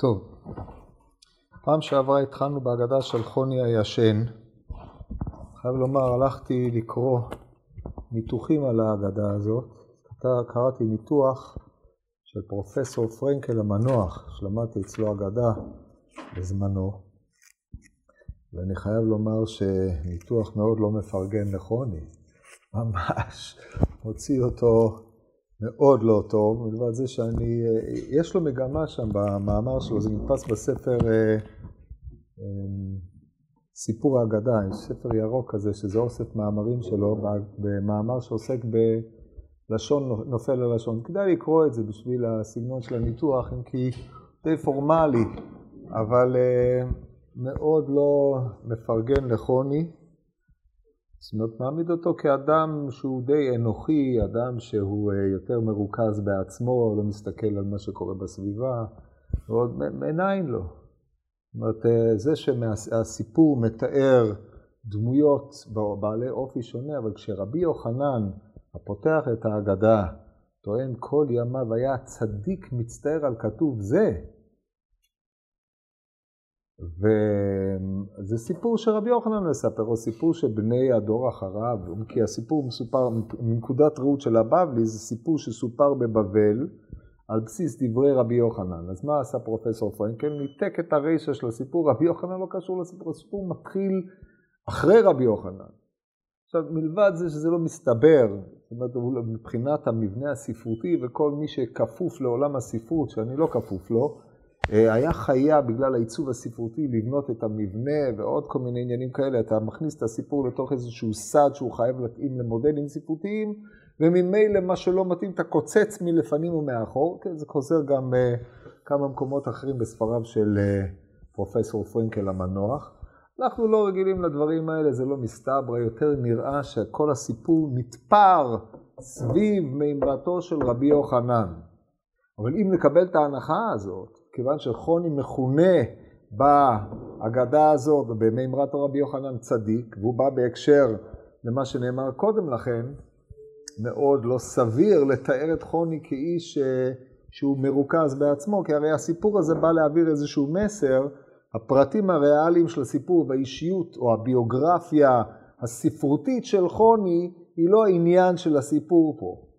טוב, פעם שעברה התחלנו בהגדה של חוני הישן. חייב לומר, הלכתי לקרוא ניתוחים על ההגדה הזאת. קראתי ניתוח של פרופסור פרנקל המנוח, שלמדתי אצלו אגדה בזמנו, ואני חייב לומר שניתוח מאוד לא מפרגן לחוני, ממש הוציא אותו מאוד לא טוב, מלבד זה שאני, יש לו מגמה שם במאמר שלו, זה נתפס בספר אה, אה, סיפור האגדה, יש ספר ירוק כזה, שזה אוסף מאמרים שלו, במאמר שעוסק בלשון נופל ללשון. כדאי לקרוא את זה בשביל הסגנון של הניתוח, אם כי די פורמלי, אבל אה, מאוד לא מפרגן לחוני. זאת אומרת, מעמיד אותו כאדם שהוא די אנוכי, אדם שהוא אה, יותר מרוכז בעצמו, לא מסתכל על מה שקורה בסביבה, ועוד מנין לו. זאת אומרת, אה, זה שהסיפור מתאר דמויות בעלי אופי שונה, אבל כשרבי יוחנן, הפותח את ההגדה, טוען כל ימיו היה צדיק מצטער על כתוב זה, וזה סיפור שרבי יוחנן מספר, או סיפור שבני הדור אחריו, כי הסיפור מסופר, מנקודת ראות של הבבלי, זה סיפור שסופר בבבל על בסיס דברי רבי יוחנן. אז מה עשה פרופסור פרנקל? ניתק את הרישה של הסיפור, רבי יוחנן לא קשור לסיפור, הסיפור מתחיל אחרי רבי יוחנן. עכשיו, מלבד זה שזה לא מסתבר, זאת אומרת, מבחינת המבנה הספרותי וכל מי שכפוף לעולם הספרות, שאני לא כפוף לו, היה חיה בגלל העיצוב הספרותי לבנות את המבנה ועוד כל מיני עניינים כאלה. אתה מכניס את הסיפור לתוך איזשהו סד שהוא חייב להתאים למודלים ספרותיים, וממילא מה שלא מתאים אתה קוצץ מלפנים ומאחור. כן, זה חוזר גם אה, מקומות אחרים בספריו של אה, פרופסור פרנקל המנוח. אנחנו לא רגילים לדברים האלה, זה לא מסתברא, יותר נראה שכל הסיפור נתפר סביב מימרתו של רבי יוחנן. אבל אם נקבל את ההנחה הזאת, כיוון שחוני מכונה בהגדה הזאת ובמימרת רבי יוחנן צדיק, והוא בא בהקשר למה שנאמר קודם לכן, מאוד לא סביר לתאר את חוני כאיש אה, שהוא מרוכז בעצמו, כי הרי הסיפור הזה בא להעביר איזשהו מסר, הפרטים הריאליים של הסיפור והאישיות או הביוגרפיה הספרותית של חוני היא לא העניין של הסיפור פה.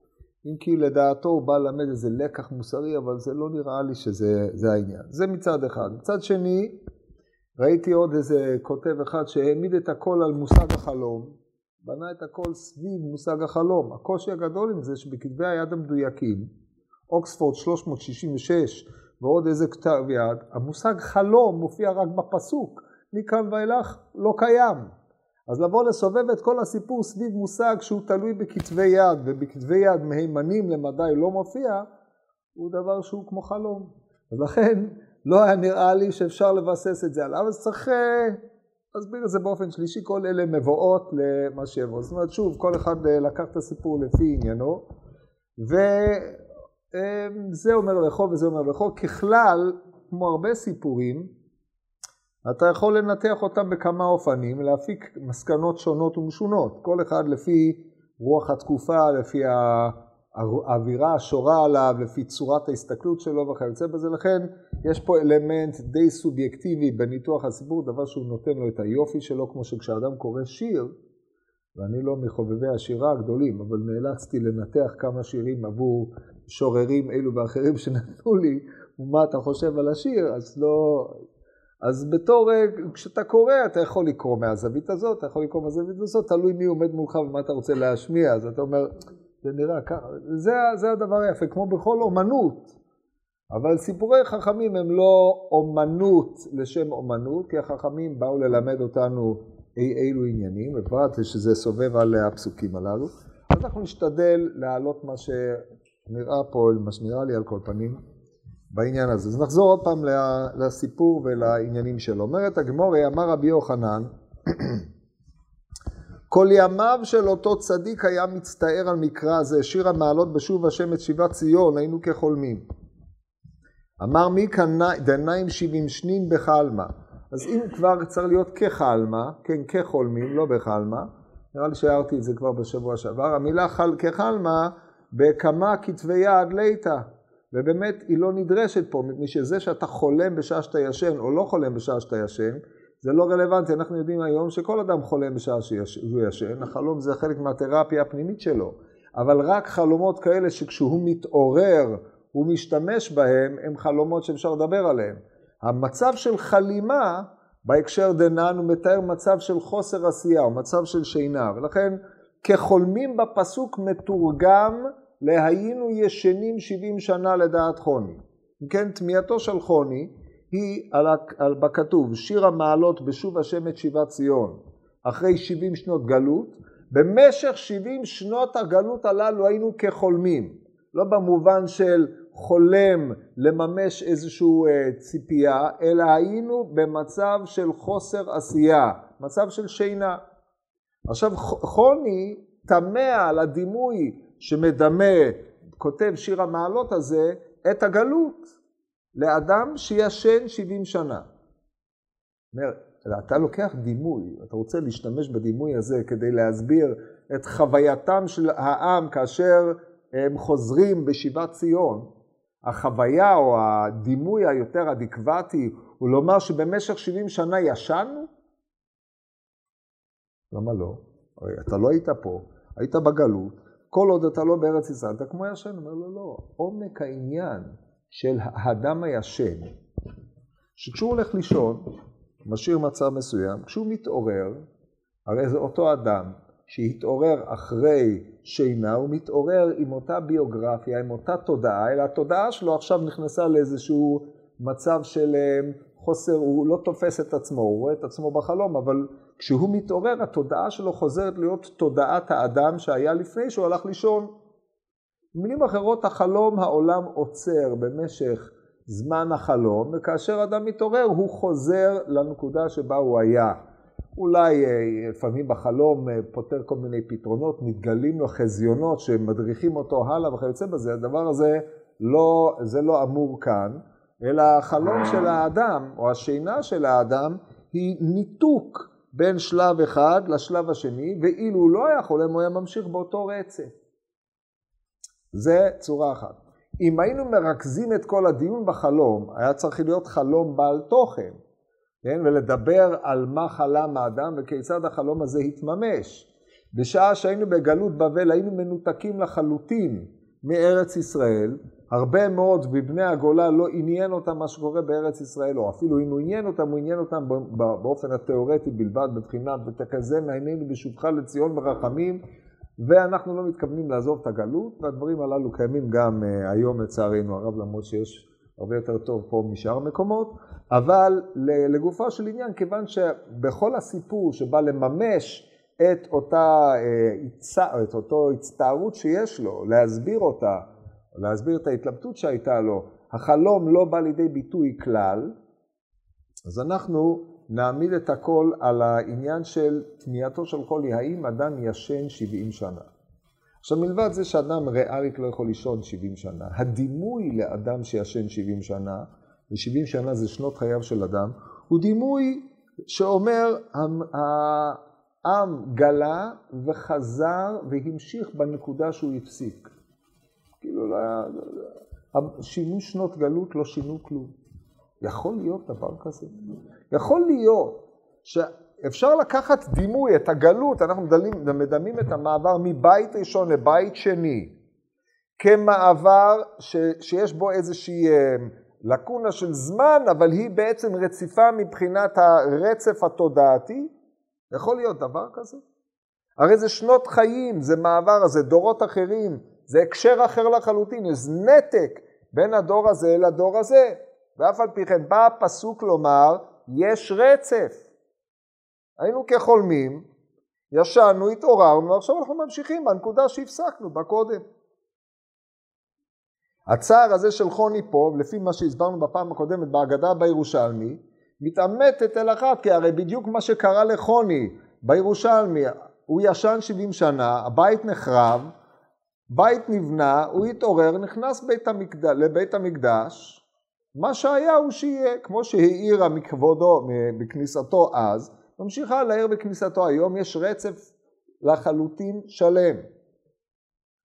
אם כי לדעתו הוא בא ללמד איזה לקח מוסרי, אבל זה לא נראה לי שזה העניין. זה מצד אחד. מצד שני, ראיתי עוד איזה כותב אחד שהעמיד את הכל על מושג החלום, בנה את הכל סביב מושג החלום. הקושי הגדול עם זה שבכתבי היד המדויקים, אוקספורד 366 ועוד איזה כתב יד, המושג חלום מופיע רק בפסוק, מכאן ואילך לא קיים. אז לבוא לסובב את כל הסיפור סביב מושג שהוא תלוי בכתבי יד, ובכתבי יד מהימנים למדי לא מופיע, הוא דבר שהוא כמו חלום. אז לכן לא היה נראה לי שאפשר לבסס את זה עליו, אז צריך אה, להסביר את זה באופן שלישי, כל אלה מבואות למה שיבוא. זאת אומרת, שוב, כל אחד אה, לקח את הסיפור לפי עניינו, וזה אומר לכל וזה אומר לכל. ככלל, כמו הרבה סיפורים, אתה יכול לנתח אותם בכמה אופנים, להפיק מסקנות שונות ומשונות, כל אחד לפי רוח התקופה, לפי האווירה השורה עליו, לפי צורת ההסתכלות שלו וכיוצא בזה, לכן יש פה אלמנט די סובייקטיבי בניתוח הסיפור, דבר שהוא נותן לו את היופי שלו, כמו שכשאדם קורא שיר, ואני לא מחובבי השירה הגדולים, אבל נאלצתי לנתח כמה שירים עבור שוררים אלו ואחרים שנתנו לי, ומה אתה חושב על השיר, אז לא, אז בתור, אה, כשאתה קורא, אתה יכול לקרוא מהזווית הזאת, אתה יכול לקרוא מהזווית הזאת, תלוי מי עומד מולך ומה אתה רוצה להשמיע, אז אתה אומר, זה נראה ככה, זה, זה הדבר היפה, כמו בכל אומנות. אבל סיפורי חכמים הם לא אומנות לשם אומנות, כי החכמים באו ללמד אותנו אי אילו עניינים, בפרט שזה סובב על הפסוקים הללו. אז אנחנו נשתדל להעלות מה שנראה פה, מה שנראה לי על כל פנים. בעניין הזה. אז נחזור עוד פעם לסיפור ולעניינים שלו. אומרת הגמורי, אמר רבי יוחנן, כל ימיו של אותו צדיק היה מצטער על מקרא זה, שיר המעלות בשוב השם את שיבת ציון, היינו כחולמים. אמר מי דניים שבעים שנין בחלמה. אז אם כבר צריך להיות כחלמה, כן, כחולמים, לא בחלמה, נראה לי שהערתי את זה כבר בשבוע שעבר, המילה כחלמה בכמה כתבי יד ליטא. ובאמת היא לא נדרשת פה, מפני שזה שאתה חולם בשעה שאתה ישן או לא חולם בשעה שאתה ישן, זה לא רלוונטי. אנחנו יודעים היום שכל אדם חולם בשעה שהוא ישן, החלום זה חלק מהתרפיה הפנימית שלו. אבל רק חלומות כאלה שכשהוא מתעורר הוא משתמש בהם, הם חלומות שאפשר לדבר עליהם. המצב של חלימה, בהקשר דנן, הוא מתאר מצב של חוסר עשייה, או מצב של שינה, ולכן כחולמים בפסוק מתורגם להיינו ישנים שבעים שנה לדעת חוני. אם כן, תמיהתו של חוני היא על, על בכתוב, שיר המעלות בשוב השם את שיבת ציון, אחרי שבעים שנות גלות, במשך שבעים שנות הגלות הללו היינו כחולמים, לא במובן של חולם לממש איזושהי אה, ציפייה, אלא היינו במצב של חוסר עשייה, מצב של שינה. עכשיו חוני תמה על הדימוי שמדמה, כותב שיר המעלות הזה, את הגלות לאדם שישן שבעים שנה. אומר, אתה לוקח דימוי, אתה רוצה להשתמש בדימוי הזה כדי להסביר את חווייתם של העם כאשר הם חוזרים בשיבת ציון. החוויה או הדימוי היותר אדיקבטי הוא לומר שבמשך 70 שנה ישנו? למה לא? הרי אתה לא היית פה, היית בגלות, כל עוד אתה לא בארץ ישראל, אתה כמו ישן. אומר לו, לא, עומק העניין של האדם הישן, שכשהוא הולך לישון, משאיר מצב מסוים, כשהוא מתעורר, הרי זה אותו אדם שהתעורר אחרי שינה, הוא מתעורר עם אותה ביוגרפיה, עם אותה תודעה, אלא התודעה שלו עכשיו נכנסה לאיזשהו מצב של אה, חוסר, הוא לא תופס את עצמו, הוא רואה את עצמו בחלום, אבל כשהוא מתעורר, התודעה שלו חוזרת להיות תודעת האדם שהיה לפני שהוא הלך לישון. במילים אחרות, החלום העולם עוצר במשך זמן החלום, וכאשר אדם מתעורר הוא חוזר לנקודה שבה הוא היה. אולי אה, לפעמים בחלום אה, פותר כל מיני פתרונות, מתגלים לו חזיונות שמדריכים אותו הלאה וכיוצא בזה, הדבר הזה לא, זה לא אמור כאן, אלא החלום של האדם, או השינה של האדם, היא ניתוק בין שלב אחד לשלב השני, ואילו הוא לא היה חולם, הוא היה ממשיך באותו רצף. זה צורה אחת. אם היינו מרכזים את כל הדיון בחלום, היה צריך להיות חלום בעל תוכן, כן? ולדבר על מה חלם האדם וכיצד החלום הזה התממש. בשעה שהיינו בגלות בבל היינו מנותקים לחלוטין מארץ ישראל, הרבה מאוד מבני הגולה לא עניין אותם מה שקורה בארץ ישראל, או אפילו אם הוא עניין אותם, הוא עניין אותם באופן התיאורטי בלבד, בבחינת ותחזינה עינינו בשובך לציון ברחמים, ואנחנו לא מתכוונים לעזוב את הגלות, והדברים הללו קיימים גם uh, היום לצערנו הרב, למרות שיש הרבה יותר טוב פה משאר המקומות, אבל לגופו של עניין, כיוון שבכל הסיפור שבא לממש את אותה, אה, את אותו הצטערות שיש לו, להסביר אותה, להסביר את ההתלבטות שהייתה לו, החלום לא בא לידי ביטוי כלל, אז אנחנו נעמיד את הכל על העניין של תמיהתו של חולי, האם אדם ישן 70 שנה. עכשיו מלבד זה שאדם ריאלית לא יכול לישון 70 שנה, הדימוי לאדם שישן 70 שנה, ו-70 שנה זה שנות חייו של אדם, הוא דימוי שאומר העם גלה וחזר והמשיך בנקודה שהוא הפסיק. כאילו לא היה, שינו שנות גלות לא שינו כלום. יכול להיות דבר כזה? יכול להיות שאפשר לקחת דימוי, את הגלות, אנחנו מדמים, מדמים את המעבר מבית ראשון לבית שני, כמעבר ש, שיש בו איזושהי אה, לקונה של זמן, אבל היא בעצם רציפה מבחינת הרצף התודעתי. יכול להיות דבר כזה? הרי זה שנות חיים, זה מעבר, זה דורות אחרים, זה הקשר אחר לחלוטין, יש נתק בין הדור הזה לדור הזה. ואף על פי כן בא הפסוק לומר, יש רצף. היינו כחולמים, ישנו, התעוררנו, ועכשיו אנחנו ממשיכים בנקודה שהפסקנו בה קודם. הצער הזה של חוני פה, לפי מה שהסברנו בפעם הקודמת בהגדה בירושלמי, מתעמתת אל אחת, כי הרי בדיוק מה שקרה לחוני בירושלמי, הוא ישן 70 שנה, הבית נחרב, בית נבנה, הוא התעורר, נכנס בית המקד... לבית המקדש, מה שהיה הוא שיהיה, כמו שהאירה מכבודו, בכניסתו אז, ממשיכה להעיר בכניסתו היום, יש רצף לחלוטין שלם.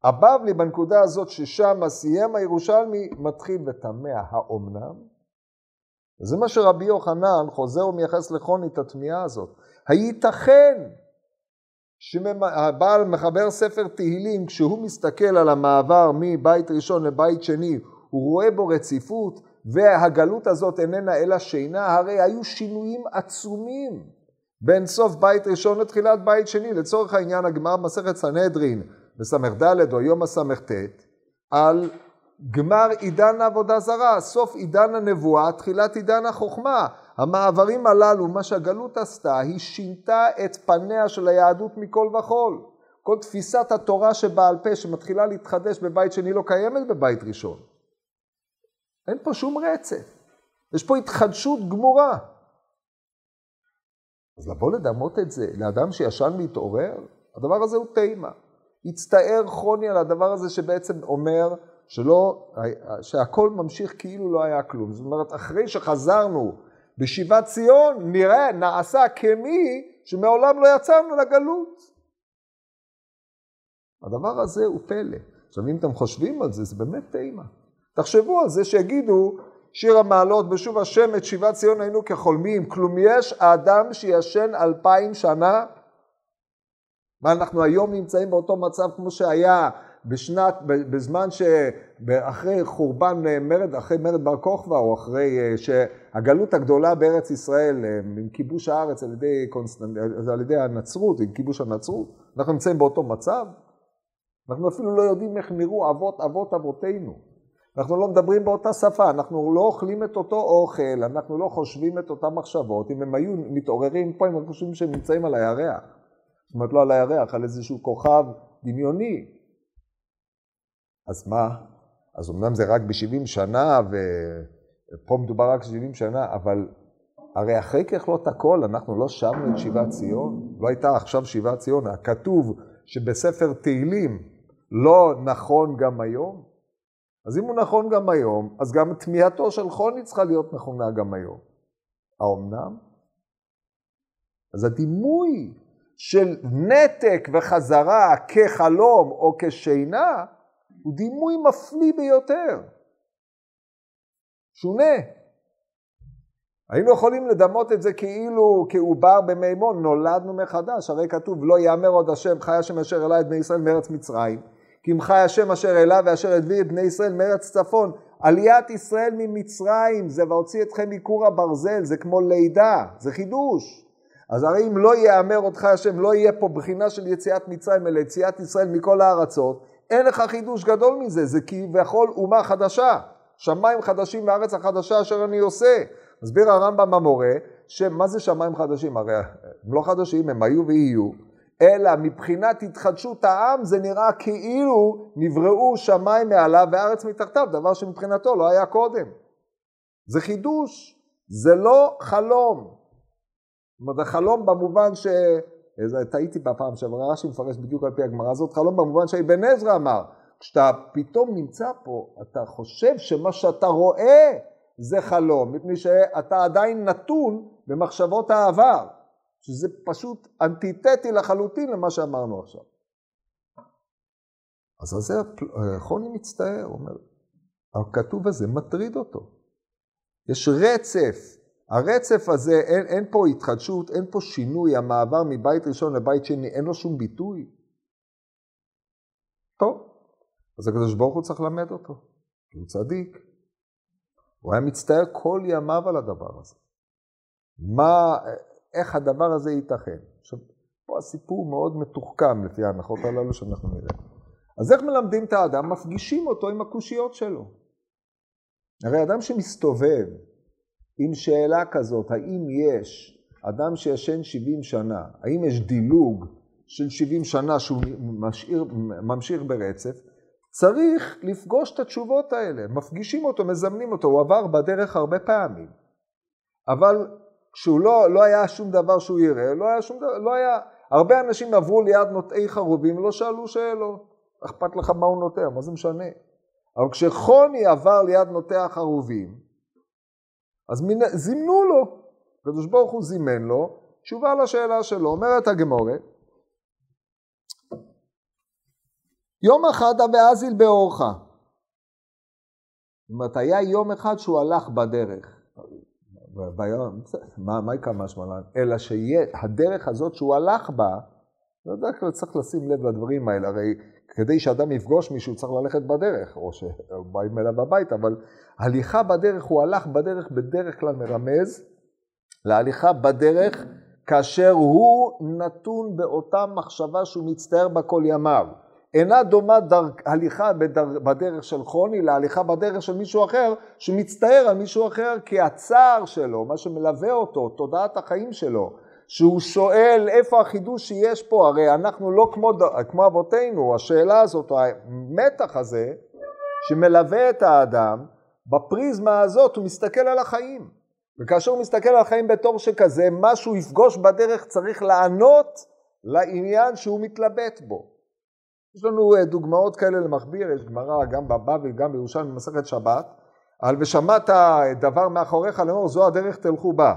הבבלי בנקודה הזאת ששם סיים הירושלמי מתחיל ותמה האומנם? וזה מה שרבי יוחנן חוזר ומייחס לחוני את התמיהה הזאת. הייתכן שהבעל מחבר ספר תהילים, כשהוא מסתכל על המעבר מבית ראשון לבית שני, הוא רואה בו רציפות, והגלות הזאת איננה אלא שינה, הרי היו שינויים עצומים בין סוף בית ראשון לתחילת בית שני. לצורך העניין, הגמרא במסכת סנהדרין, בס"ד או יום הס"ט, על גמר עידן העבודה זרה, סוף עידן הנבואה, תחילת עידן החוכמה. המעברים הללו, מה שהגלות עשתה, היא שינתה את פניה של היהדות מכל וכול. כל תפיסת התורה שבעל פה שמתחילה להתחדש בבית שני לא קיימת בבית ראשון. אין פה שום רצף. יש פה התחדשות גמורה. אז לבוא לדמות את זה לאדם שישן להתעורר, הדבר הזה הוא תימה. הצטער חוני על הדבר הזה שבעצם אומר שלא, שהכל ממשיך כאילו לא היה כלום. זאת אומרת, אחרי שחזרנו בשיבת ציון, נראה, נעשה כמי שמעולם לא יצאנו לגלות. הדבר הזה הוא פלא. עכשיו, אם אתם חושבים על זה, זה באמת טעימה. תחשבו על זה שיגידו, שיר המעלות, בשוב השם את שיבת ציון היינו כחולמים, כלום יש האדם שישן אלפיים שנה? מה, אנחנו היום נמצאים באותו מצב כמו שהיה בשנת, בזמן שאחרי חורבן מרד, אחרי מרד בר כוכבא, או אחרי אה, שהגלות הגדולה בארץ ישראל, אה, עם כיבוש הארץ על ידי, קונסטנט, על ידי הנצרות, עם כיבוש הנצרות, אנחנו נמצאים באותו מצב? אנחנו אפילו לא יודעים איך נראו אבות אבות אבותינו. אנחנו לא מדברים באותה שפה, אנחנו לא אוכלים את אותו אוכל, אנחנו לא חושבים את אותן מחשבות. אם הם היו מתעוררים פה, הם חושבים שהם נמצאים על הירח. זאת אומרת, לא על הירח, על איזשהו כוכב דמיוני. אז מה? אז אמנם זה רק ב-70 שנה, ופה מדובר רק ב-70 שנה, אבל הרי אחרי ככלות הכל, אנחנו לא שבנו את שיבת ציון? לא הייתה עכשיו שיבת ציון. הכתוב שבספר תהילים לא נכון גם היום? אז אם הוא נכון גם היום, אז גם תמיהתו של חוני צריכה להיות נכונה גם היום. האומנם? אז הדימוי של נתק וחזרה כחלום או כשינה, הוא דימוי מפליא ביותר. שונה. היינו יכולים לדמות את זה כאילו כעובר במימון, נולדנו מחדש, הרי כתוב לא יאמר עוד השם חי השם אשר אלי את בני ישראל מארץ מצרים, כי אם חי השם אשר אליו ואשר הביא את בני ישראל מארץ צפון. עליית ישראל ממצרים זה והוציא אתכם מכור הברזל, זה כמו לידה, זה חידוש. אז הרי אם לא יאמר אותך השם, לא יהיה פה בחינה של יציאת מצרים, אלא יציאת ישראל מכל הארצות, אין לך חידוש גדול מזה, זה כביכול אומה חדשה, שמיים חדשים וארץ החדשה אשר אני עושה. מסביר הרמב"ם המורה, שמה זה שמיים חדשים? הרי הם לא חדשים, הם היו ויהיו, אלא מבחינת התחדשות העם זה נראה כאילו נבראו שמיים מעליו וארץ מתחתיו, דבר שמבחינתו לא היה קודם. זה חידוש, זה לא חלום. זאת אומרת, זה חלום במובן ש... טעיתי בפעם שעברה, רש"י מפרש בדיוק על פי הגמרא הזאת, חלום במובן שאבן עזרא אמר, כשאתה פתאום נמצא פה, אתה חושב שמה שאתה רואה זה חלום, מפני שאתה עדיין נתון במחשבות העבר, שזה פשוט אנטיתטי לחלוטין למה שאמרנו עכשיו. אז על זה חוני מצטער, הוא אומר, הכתוב הזה מטריד אותו. יש רצף הרצף הזה, אין, אין פה התחדשות, אין פה שינוי, המעבר מבית ראשון לבית שני, אין לו שום ביטוי. טוב, אז הקדוש ברוך הוא צריך ללמד אותו, כי הוא צדיק. הוא היה מצטער כל ימיו על הדבר הזה. מה, איך הדבר הזה ייתכן? עכשיו, פה הסיפור מאוד מתוחכם לפי ההנחות הללו שאנחנו נראה. אז איך מלמדים את האדם? מפגישים אותו עם הקושיות שלו. הרי אדם שמסתובב עם שאלה כזאת, האם יש אדם שישן 70 שנה, האם יש דילוג של 70 שנה שהוא משאיר, ממשיך ברצף, צריך לפגוש את התשובות האלה, מפגישים אותו, מזמנים אותו, הוא עבר בדרך הרבה פעמים. אבל כשהוא לא, לא היה שום דבר שהוא יראה, לא היה שום דבר, לא היה, הרבה אנשים עברו ליד נוטעי חרובים ולא שאלו שאלות. אכפת לך מה הוא נוטע, מה זה משנה? אבל כשחוני עבר ליד נוטע החרובים, אז מנ... זימנו לו, הקדוש ברוך הוא זימן לו, תשובה לשאלה שלו, אומרת הגמורת, יום אחד ואזיל באורך. זאת אומרת, היה יום אחד שהוא הלך בדרך. מה, מה יקרה משמע אלא שהדרך הזאת שהוא הלך בה, בדרך כלל צריך לשים לב לדברים האלה, הרי כדי שאדם יפגוש מישהו צריך ללכת בדרך, או שבאים אליו הביתה, אבל הליכה בדרך, הוא הלך בדרך, בדרך כלל מרמז להליכה בדרך כאשר הוא נתון באותה מחשבה שהוא מצטער בה כל ימיו. אינה דומה דר... הליכה בדר... בדרך של חוני להליכה בדרך של מישהו אחר שמצטער על מישהו אחר כי הצער שלו, מה שמלווה אותו, תודעת החיים שלו, שהוא שואל איפה החידוש שיש פה, הרי אנחנו לא כמו, כמו אבותינו, השאלה הזאת, המתח הזה שמלווה את האדם, בפריזמה הזאת הוא מסתכל על החיים. וכאשר הוא מסתכל על החיים בתור שכזה, מה שהוא יפגוש בדרך צריך לענות לעניין שהוא מתלבט בו. יש לנו אה, דוגמאות כאלה למכביר, יש גמרא גם בבבל, גם בירושלים במסכת שבת, על ושמעת דבר מאחוריך לאמור זו הדרך תלכו בה.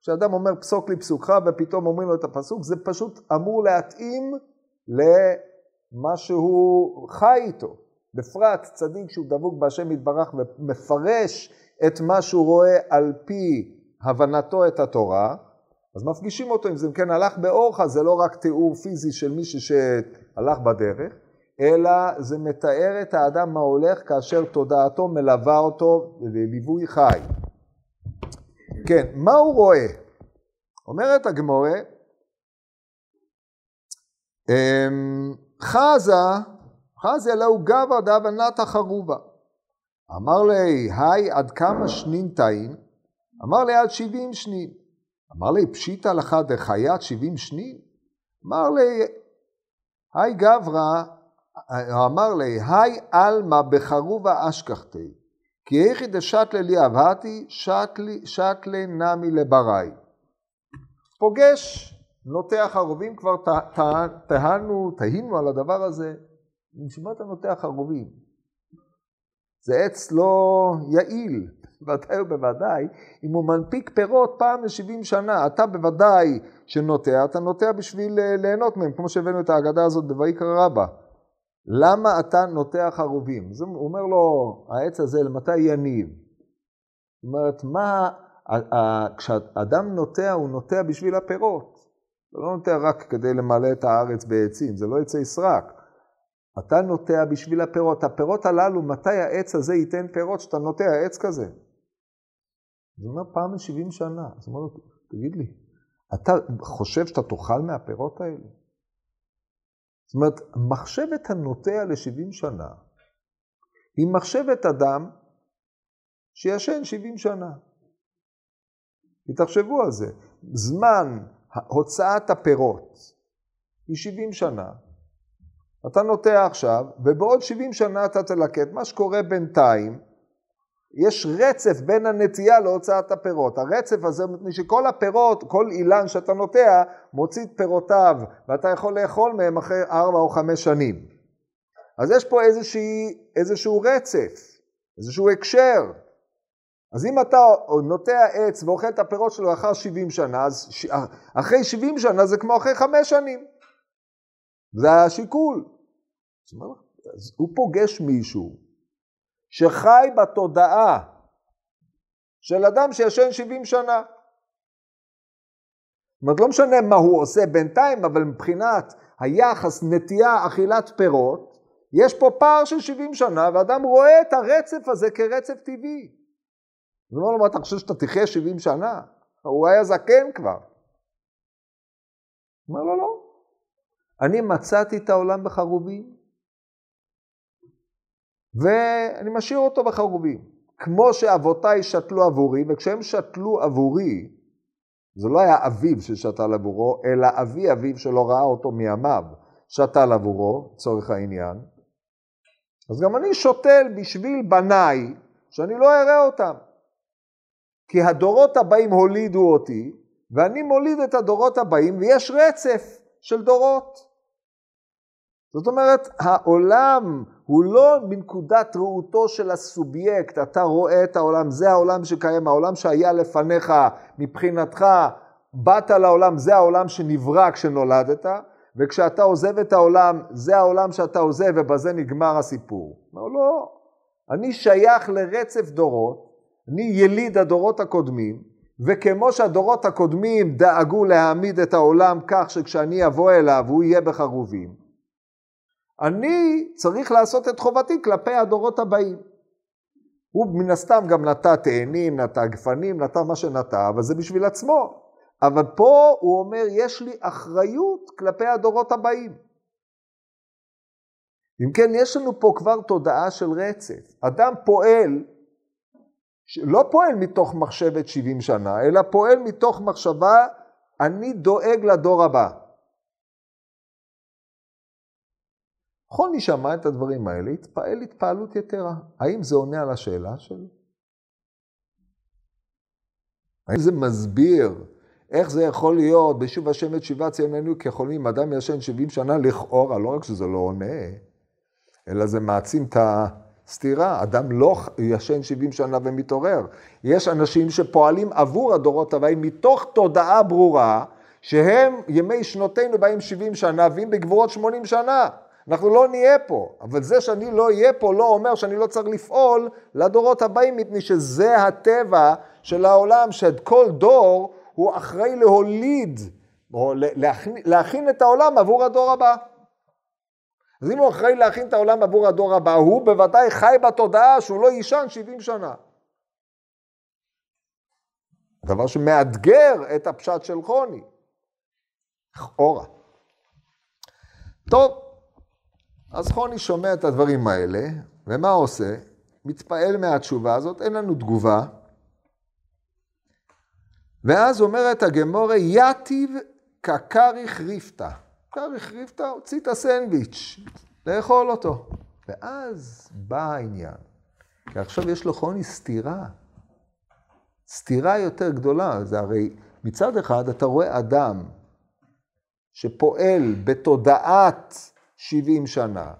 כשאדם אומר פסוק לי פסוקך ופתאום אומרים לו את הפסוק, זה פשוט אמור להתאים למה שהוא חי איתו. בפרט צדיק שהוא דבוק בהשם יתברך ומפרש את מה שהוא רואה על פי הבנתו את התורה, אז מפגישים אותו, אם זה כן הלך באורך, זה לא רק תיאור פיזי של מישהו שהלך בדרך, אלא זה מתאר את האדם מה הולך כאשר תודעתו מלווה אותו לליווי חי. כן, מה הוא רואה? אומרת הגמורה, אמ, חזה, חזה לאו גבא דבא נתא חרובה. אמר לי, היי, עד כמה שנין תאין? אמר לי, עד שבעים שנין. אמר לי, פשיטא לך דחיית שבעים שנין? אמר לי, היי גברא, אמר לי, היי עלמא בחרובה אשכחתי, כי איכי דשתלה לי אבהתי, שתלי נמי לברי. פוגש נוטע חרובים, כבר תהנו, תהינו על הדבר הזה, בשביל אתה נוטע חרובים? זה עץ לא יעיל, בוודאי ובוודאי, אם הוא מנפיק פירות פעם ל-70 שנה, אתה בוודאי שנוטע, אתה נוטע בשביל אה, ליהנות מהם, כמו שהבאנו את ההגדה הזאת בויקרא רבה. למה אתה נוטע חרובים? הוא אומר לו, העץ הזה למתי יניב? זאת אומרת, מה, כשאדם נוטע, הוא נוטע בשביל הפירות. הוא לא נוטע רק כדי למלא את הארץ בעצים, זה לא עצי סרק. אתה נוטע בשביל הפירות. הפירות הללו, מתי העץ הזה ייתן פירות שאתה נוטע עץ כזה? זה אומר פעם ב-70 שנה. אז הוא אומר לו, תגיד לי, אתה חושב שאתה תאכל מהפירות האלה? זאת אומרת, מחשבת הנוטע ל-70 שנה היא מחשבת אדם שישן 70 שנה. תחשבו על זה. זמן הוצאת הפירות היא 70 שנה. אתה נוטע עכשיו, ובעוד 70 שנה אתה תלקט. מה שקורה בינתיים, יש רצף בין הנטייה להוצאת הפירות. הרצף הזה, מפני שכל הפירות, כל אילן שאתה נוטע, מוציא את פירותיו, ואתה יכול לאכול מהם אחרי 4 או 5 שנים. אז יש פה איזושהי, איזשהו רצף, איזשהו הקשר. אז אם אתה נוטע עץ ואוכל את הפירות שלו אחר 70 שנה, אז אחרי 70 שנה זה כמו אחרי 5 שנים. זה השיקול. אז הוא פוגש מישהו שחי בתודעה של אדם שישן 70 שנה. זאת אומרת, לא משנה מה הוא עושה בינתיים, אבל מבחינת היחס, נטייה, אכילת פירות, יש פה פער של 70 שנה, ואדם רואה את הרצף הזה כרצף טבעי. הוא אומר לו, מה אתה חושב שאתה תחיה 70 שנה? הוא היה זקן כבר. הוא אומר לו, לא. אני מצאתי את העולם בחרובים, ואני משאיר אותו בחרובים. כמו שאבותיי שתלו עבורי, וכשהם שתלו עבורי, זה לא היה אביו ששתל עבורו, אלא אבי אביו שלא ראה אותו מימיו, שתל עבורו, צורך העניין. אז גם אני שותל בשביל בניי, שאני לא אראה אותם. כי הדורות הבאים הולידו אותי, ואני מוליד את הדורות הבאים, ויש רצף של דורות. זאת אומרת, העולם הוא לא מנקודת ראותו של הסובייקט, אתה רואה את העולם, זה העולם שקיים, העולם שהיה לפניך, מבחינתך, באת לעולם, זה העולם שנברא כשנולדת, וכשאתה עוזב את העולם, זה העולם שאתה עוזב ובזה נגמר הסיפור. אומר, לא, אני שייך לרצף דורות, אני יליד הדורות הקודמים, וכמו שהדורות הקודמים דאגו להעמיד את העולם כך שכשאני אבוא אליו הוא יהיה בחרובים, אני צריך לעשות את חובתי כלפי הדורות הבאים. הוא מן הסתם גם נטע תאנים, נטע גפנים, נטע מה שנטע, אבל זה בשביל עצמו. אבל פה הוא אומר, יש לי אחריות כלפי הדורות הבאים. אם כן, יש לנו פה כבר תודעה של רצף. אדם פועל, לא פועל מתוך מחשבת 70 שנה, אלא פועל מתוך מחשבה, אני דואג לדור הבא. חוני שמע את הדברים האלה, התפעל התפעלות יתרה. האם זה עונה על השאלה שלו? האם זה מסביר איך זה יכול להיות בשוב השם את שבעה ציוננו כחולמים, אדם ישן 70 שנה לכאורה, לא רק שזה לא עונה, אלא זה מעצים את הסתירה. אדם לא ישן 70 שנה ומתעורר. יש אנשים שפועלים עבור הדורות הבאים מתוך תודעה ברורה, שהם ימי שנותינו באים 70 שנה, ואם בגבורות 80 שנה. אנחנו לא נהיה פה, אבל זה שאני לא אהיה פה לא אומר שאני לא צריך לפעול לדורות הבאים, מפני שזה הטבע של העולם, שכל דור הוא אחראי להוליד, או להכין, להכין את העולם עבור הדור הבא. אז אם הוא אחראי להכין את העולם עבור הדור הבא, הוא בוודאי חי בתודעה שהוא לא יישן 70 שנה. דבר שמאתגר את הפשט של חוני. לכאורה. טוב, אז חוני שומע את הדברים האלה, ומה עושה? מתפעל מהתשובה הזאת, אין לנו תגובה. ואז אומרת הגמורה, יתיב ככריך ריפתא. כריך ריפתא, הוציא את הסנדוויץ', לאכול אותו. ואז בא העניין. כי עכשיו יש לו חוני סתירה. סתירה יותר גדולה. זה הרי מצד אחד אתה רואה אדם שפועל בתודעת 70 שנה.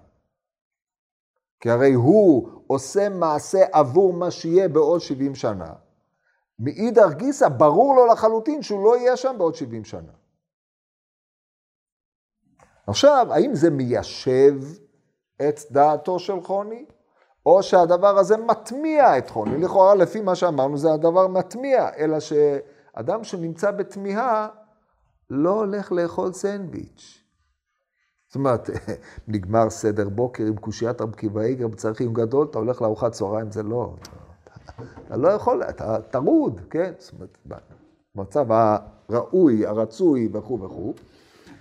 כי הרי הוא עושה מעשה עבור מה שיהיה בעוד 70 שנה. מאידך גיסא, ברור לו לחלוטין שהוא לא יהיה שם בעוד 70 שנה. עכשיו, האם זה מיישב את דעתו של חוני, או שהדבר הזה מטמיע את חוני? לכאורה, לפי מה שאמרנו, זה הדבר מטמיע, אלא שאדם שנמצא בתמיהה לא הולך לאכול סנדוויץ'. זאת אומרת, נגמר סדר בוקר עם קושיית רב קיבא איגר בצריכים גדול, אתה הולך לארוחת צהריים, זה לא. אתה לא יכול, אתה טרוד, כן? זאת אומרת, במצב הראוי, הרצוי וכו' וכו'.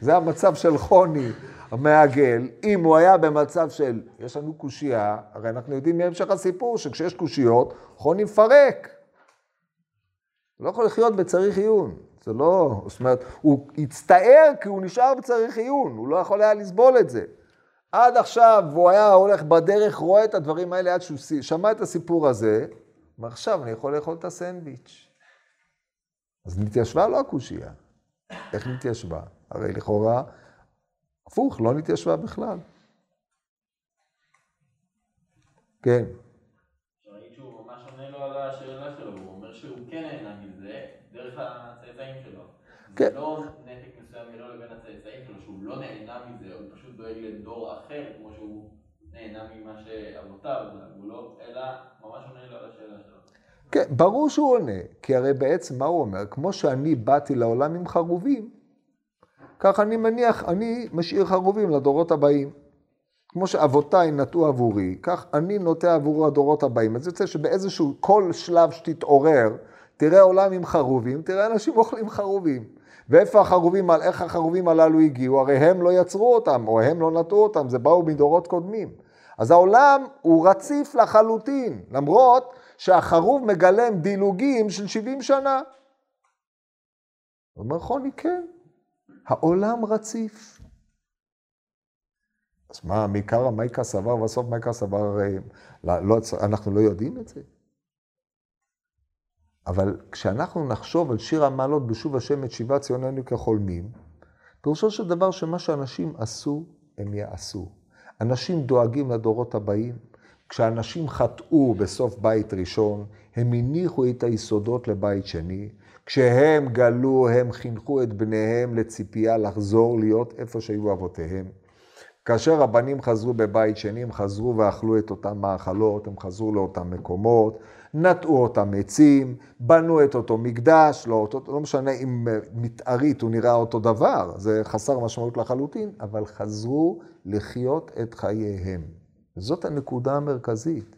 זה המצב של חוני המעגל. אם הוא היה במצב של, יש לנו קושייה, הרי אנחנו יודעים מהמשך הסיפור שכשיש קושיות, חוני מפרק. לא יכול לחיות בצריך עיון. זה לא, זאת אומרת, הוא הצטער כי הוא נשאר בצריך עיון, הוא לא יכול היה לסבול את זה. עד עכשיו הוא היה הולך בדרך, רואה את הדברים האלה עד שהוא שמע את הסיפור הזה, ועכשיו אני יכול לאכול את הסנדוויץ'. אז נתיישבה לו הקושייה. איך נתיישבה? הרי לכאורה, הפוך, לא נתיישבה בכלל. כן. אפשר להגיד שהוא ממש עונה לו על השאלה שלו, הוא אומר שהוא כן נהנה מזה, דרך הצאצאים שלו. כן. לא נתק מסוים בינו לבין הצאצאים שלו, שהוא לא נהנה מזה, הוא פשוט דואג לדור אחר, כמו שהוא נהנה ממה שאבותיו, לא, אלא ממש עונה לו על השאלה שלו. כן, ברור שהוא עונה, כי הרי בעצם מה הוא אומר? כמו שאני באתי לעולם עם חרובים, כך אני מניח, אני משאיר חרובים לדורות הבאים. כמו שאבותיי נטעו עבורי, כך אני נוטע עבור הדורות הבאים. אז יוצא שבאיזשהו, כל שלב שתתעורר, תראה עולם עם חרובים, תראה אנשים אוכלים חרובים. ואיפה החרובים, איך החרובים הללו הגיעו? הרי הם לא יצרו אותם, או הם לא נטעו אותם, זה באו מדורות קודמים. אז העולם הוא רציף לחלוטין, למרות שהחרוב מגלם דילוגים של 70 שנה. אומר חוני, כן, העולם רציף. אז מה, מעיקר מייקה סבר ובסוף מייקה סבר, לא, אנחנו לא יודעים את זה? אבל כשאנחנו נחשוב על שיר המעלות בשוב השם את שיבת ציוננו כחולמים, פירושו של דבר שמה שאנשים עשו, הם יעשו. אנשים דואגים לדורות הבאים. כשאנשים חטאו בסוף בית ראשון, הם הניחו את היסודות לבית שני. כשהם גלו, הם חינכו את בניהם לציפייה לחזור להיות איפה שהיו אבותיהם. כאשר הבנים חזרו בבית שני, הם חזרו ואכלו את אותם מאכלות, הם חזרו לאותם מקומות, נטעו אותם עצים, בנו את אותו מקדש, לא, אותו, לא משנה אם מתארית הוא נראה אותו דבר, זה חסר משמעות לחלוטין, אבל חזרו לחיות את חייהם. זאת הנקודה המרכזית.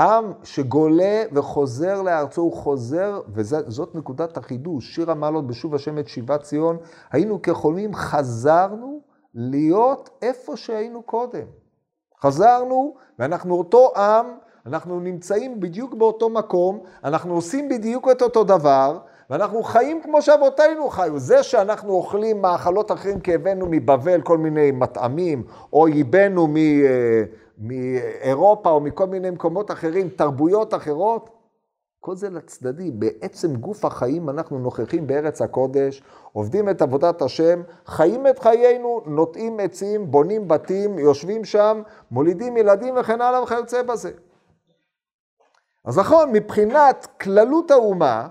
עם שגולה וחוזר לארצו, הוא חוזר, וזאת נקודת החידוש. שיר המעלות בשוב השם את שיבת ציון, היינו כחולמים, חזרנו להיות איפה שהיינו קודם. חזרנו, ואנחנו אותו עם, אנחנו נמצאים בדיוק באותו מקום, אנחנו עושים בדיוק את אותו דבר, ואנחנו חיים כמו שאבותינו חיו. זה שאנחנו אוכלים מאכלות אחרים כי הבאנו מבבל כל מיני מטעמים, או ייבאנו מ... מאירופה או מכל מיני מקומות אחרים, תרבויות אחרות, כל זה לצדדי. בעצם גוף החיים אנחנו נוכחים בארץ הקודש, עובדים את עבודת השם, חיים את חיינו, נוטעים עצים, בונים בתים, יושבים שם, מולידים ילדים וכן הלאה וכיוצא בזה. אז נכון, מבחינת כללות האומה,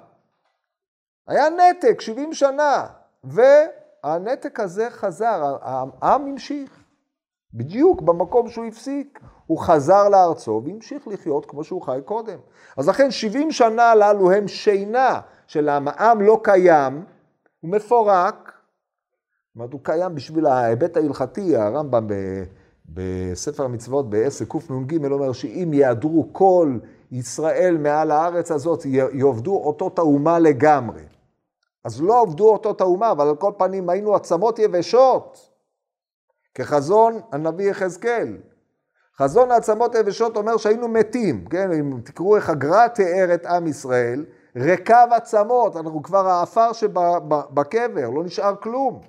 היה נתק, 70 שנה, והנתק הזה חזר, העם המשיך. בדיוק במקום שהוא הפסיק. הוא חזר לארצו והמשיך לחיות כמו שהוא חי קודם. אז לכן 70 שנה הללו הם שינה של העם לא קיים, הוא מפורק. זאת אומרת, הוא קיים בשביל ההיבט ההלכתי, הרמב"ם בספר המצוות בעסק קנ"ג אומר שאם יעדרו כל ישראל מעל הארץ הזאת, יאבדו אותות האומה לגמרי. אז לא עבדו אותות האומה, אבל על כל פנים היינו עצמות יבשות. כחזון הנביא יחזקאל. חזון העצמות היבשות אומר שהיינו מתים, כן? אם תקראו איך הגר"א תיאר את עם ישראל, רקב עצמות, אנחנו כבר העפר שבקבר, לא נשאר כלום.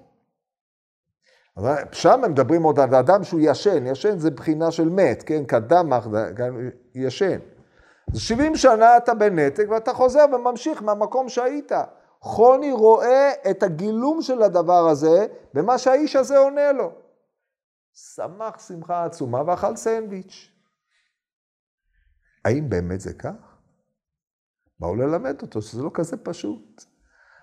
שם הם מדברים עוד על אדם שהוא ישן, ישן זה בחינה של מת, כן? כדמח, ישן. אז 70 שנה אתה בנתק ואתה חוזר וממשיך מהמקום שהיית. חוני רואה את הגילום של הדבר הזה במה שהאיש הזה עונה לו. שמח שמחה עצומה ואכל סנדוויץ'. האם באמת זה כך? באו ללמד אותו שזה לא כזה פשוט.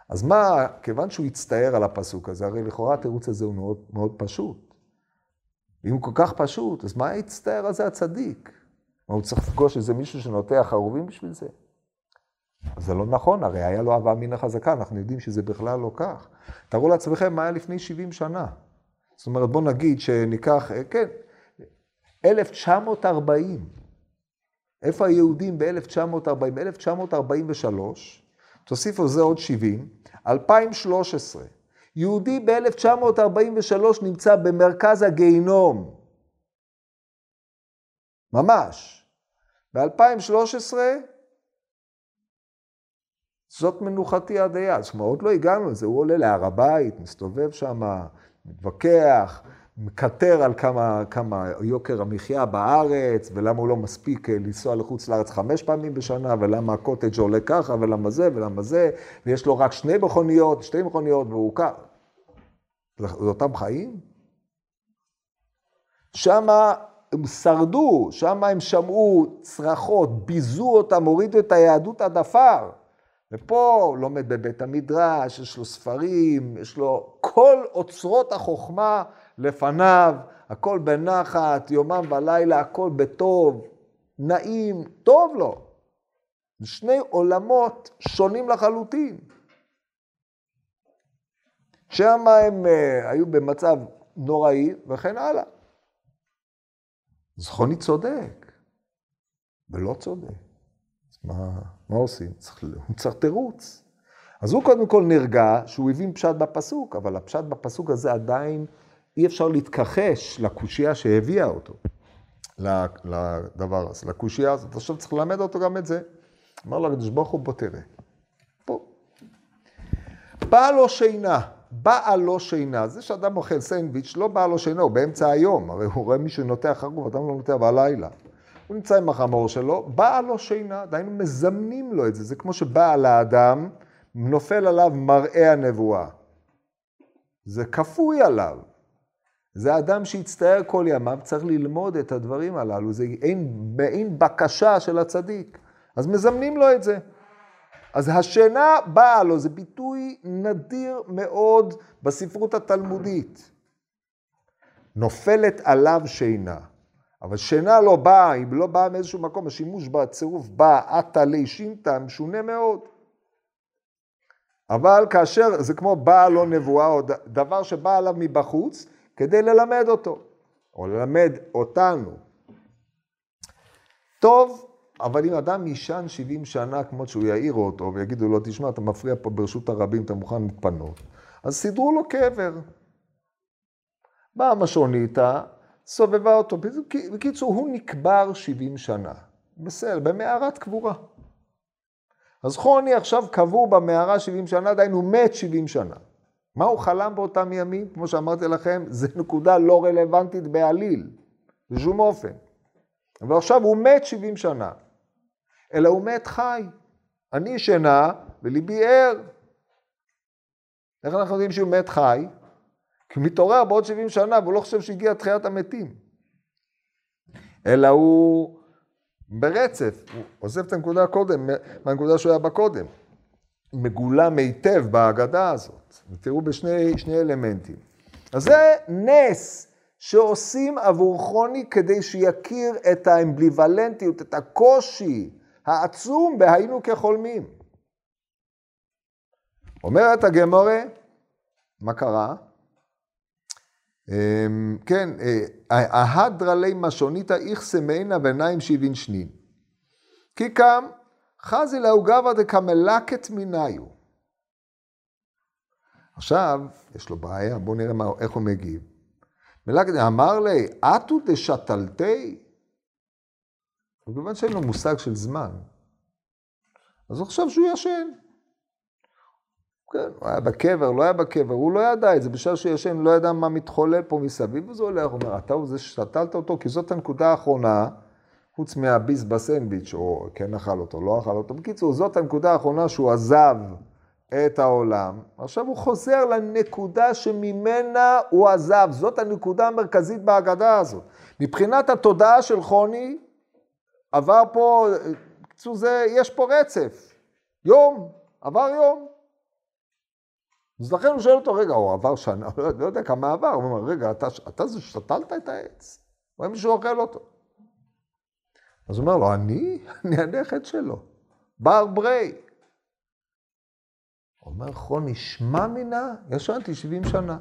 אז מה, כיוון שהוא הצטער על הפסוק הזה, הרי לכאורה התירוץ הזה הוא מאוד, מאוד פשוט. אם הוא כל כך פשוט, אז מה הצטער על זה הצדיק? מה, הוא צריך לפגוש איזה מישהו שנוטע חרובים בשביל זה? זה לא נכון, הרי היה לו אהבה מן החזקה, אנחנו יודעים שזה בכלל לא כך. תארו לעצמכם מה היה לפני 70 שנה. זאת אומרת, בוא נגיד שניקח, אה, כן, 1940. איפה היהודים ב-1940? ב-1943, תוסיפו זה עוד 70, 2013. יהודי ב-1943 נמצא במרכז הגיהינום. ממש. ב-2013, זאת מנוחתי עד היד. זאת אומרת, עוד לא הגענו לזה, הוא עולה להר הבית, מסתובב שם, מתווכח, מקטר על כמה, כמה יוקר המחיה בארץ, ולמה הוא לא מספיק אה, לנסוע לחוץ לארץ חמש פעמים בשנה, ולמה הקוטג' עולה ככה, ולמה זה, ולמה זה, ויש לו רק שני מכוניות, שתי מכוניות, והוא ככה. זה אותם חיים? שמה הם שרדו, שמה הם שמעו צרחות, ביזו אותם, הורידו את היהדות עד עפר. ופה לומד בבית המדרש, יש לו ספרים, יש לו כל אוצרות החוכמה לפניו, הכל בנחת, יומם ולילה, הכל בטוב, נעים, טוב לו. זה שני עולמות שונים לחלוטין. שם הם uh, היו במצב נוראי וכן הלאה. זכרוני צודק, ולא צודק. מה, מה עושים? צריך, הוא צריך תירוץ. אז הוא קודם כל נרגע שהוא הבין פשט בפסוק, אבל הפשט בפסוק הזה עדיין אי אפשר להתכחש לקושייה שהביאה אותו, לדבר הזה, לקושייה הזאת. עכשיו צריך ללמד אותו גם את זה. אמר לו הקדוש ברוך הוא, בוא תראה. באה לו שינה, באה לו שינה. זה שאדם אוכל סנדוויץ', לא באה לו שינה, הוא באמצע היום. הרי הוא רואה מישהו נוטע חרוב, אדם לא נוטע בלילה. הוא נמצא עם החמור שלו, באה לו שינה, דהיינו מזמנים לו את זה. זה כמו שבא לאדם, נופל עליו מראה הנבואה. זה כפוי עליו. זה אדם שהצטער כל ימיו, צריך ללמוד את הדברים הללו, זה אין, אין בקשה של הצדיק. אז מזמנים לו את זה. אז השינה באה לו, זה ביטוי נדיר מאוד בספרות התלמודית. נופלת עליו שינה. אבל שינה לא באה, היא לא באה מאיזשהו מקום, השימוש בצירוף בא, עתה לי שינתא, משונה מאוד. אבל כאשר זה כמו באה לו נבואה, או דבר שבא עליו מבחוץ, כדי ללמד אותו, או ללמד אותנו. טוב, אבל אם אדם יישן 70 שנה כמות שהוא יעיר אותו ויגידו לו, תשמע, אתה מפריע פה ברשות הרבים, אתה מוכן להתפנות, אז סידרו לו קבר. באה המשוניתא, סובבה אותו. בקיצור, הוא נקבר 70 שנה. בסדר, במערת קבורה. אז חוני עכשיו קבור במערה 70 שנה, עדיין הוא מת 70 שנה. מה הוא חלם באותם ימים? כמו שאמרתי לכם, זו נקודה לא רלוונטית בעליל, בשום אופן. אבל עכשיו הוא מת 70 שנה, אלא הוא מת חי. אני שינה וליבי ער. איך אנחנו יודעים שהוא מת חי? כי הוא מתעורר בעוד 70 שנה והוא לא חושב שהגיע תחיית המתים. אלא הוא ברצף, הוא עוזב את הנקודה קודם, מהנקודה שהוא היה בה קודם. מגולם היטב בהגדה הזאת. ותראו בשני אלמנטים. אז זה נס שעושים עבור חוני כדי שיכיר את האמבליוולנטיות, את הקושי העצום בהיינו כחולמים. אומרת הגמורה, מה קרה? אמ, כן, ההדרא אה, לי משוניתא איכסה מעינא ועיניים שבעין שנין. כי קם חזי לאו גברא דקמלקת מיניו. עכשיו, יש לו בעיה, בואו נראה מה, איך הוא מגיב. מלקת, אמר לי, אטו דשתלתי? מכיוון שאין לו מושג של זמן, אז הוא חשב שהוא ישן. כן, הוא היה בקבר, לא היה בקבר, הוא לא ידע את זה, בשעה שהוא ישן, לא ידע מה מתחולל פה מסביב, וזה הולך, הוא אומר, אתה הוא זה ששתלת אותו, כי זאת הנקודה האחרונה, חוץ מהביס בסנדוויץ', או כן אכל אותו, לא אכל אותו. בקיצור, זאת הנקודה האחרונה שהוא עזב את העולם. עכשיו הוא חוזר לנקודה שממנה הוא עזב, זאת הנקודה המרכזית בהגדה הזאת. מבחינת התודעה של חוני, עבר פה, בקיצור, יש פה רצף. יום, עבר יום. אז לכן הוא שואל אותו, רגע, הוא עבר שנה, לא, יודע כמה עבר, הוא אומר, רגע, אתה, אתה זה שתלת את העץ? רואה מישהו אוכל אותו. אז הוא אומר לו, אני? אני הנכד שלו, בר ברי. הוא אומר, חו נשמע מינה? ישנתי 70 שנה.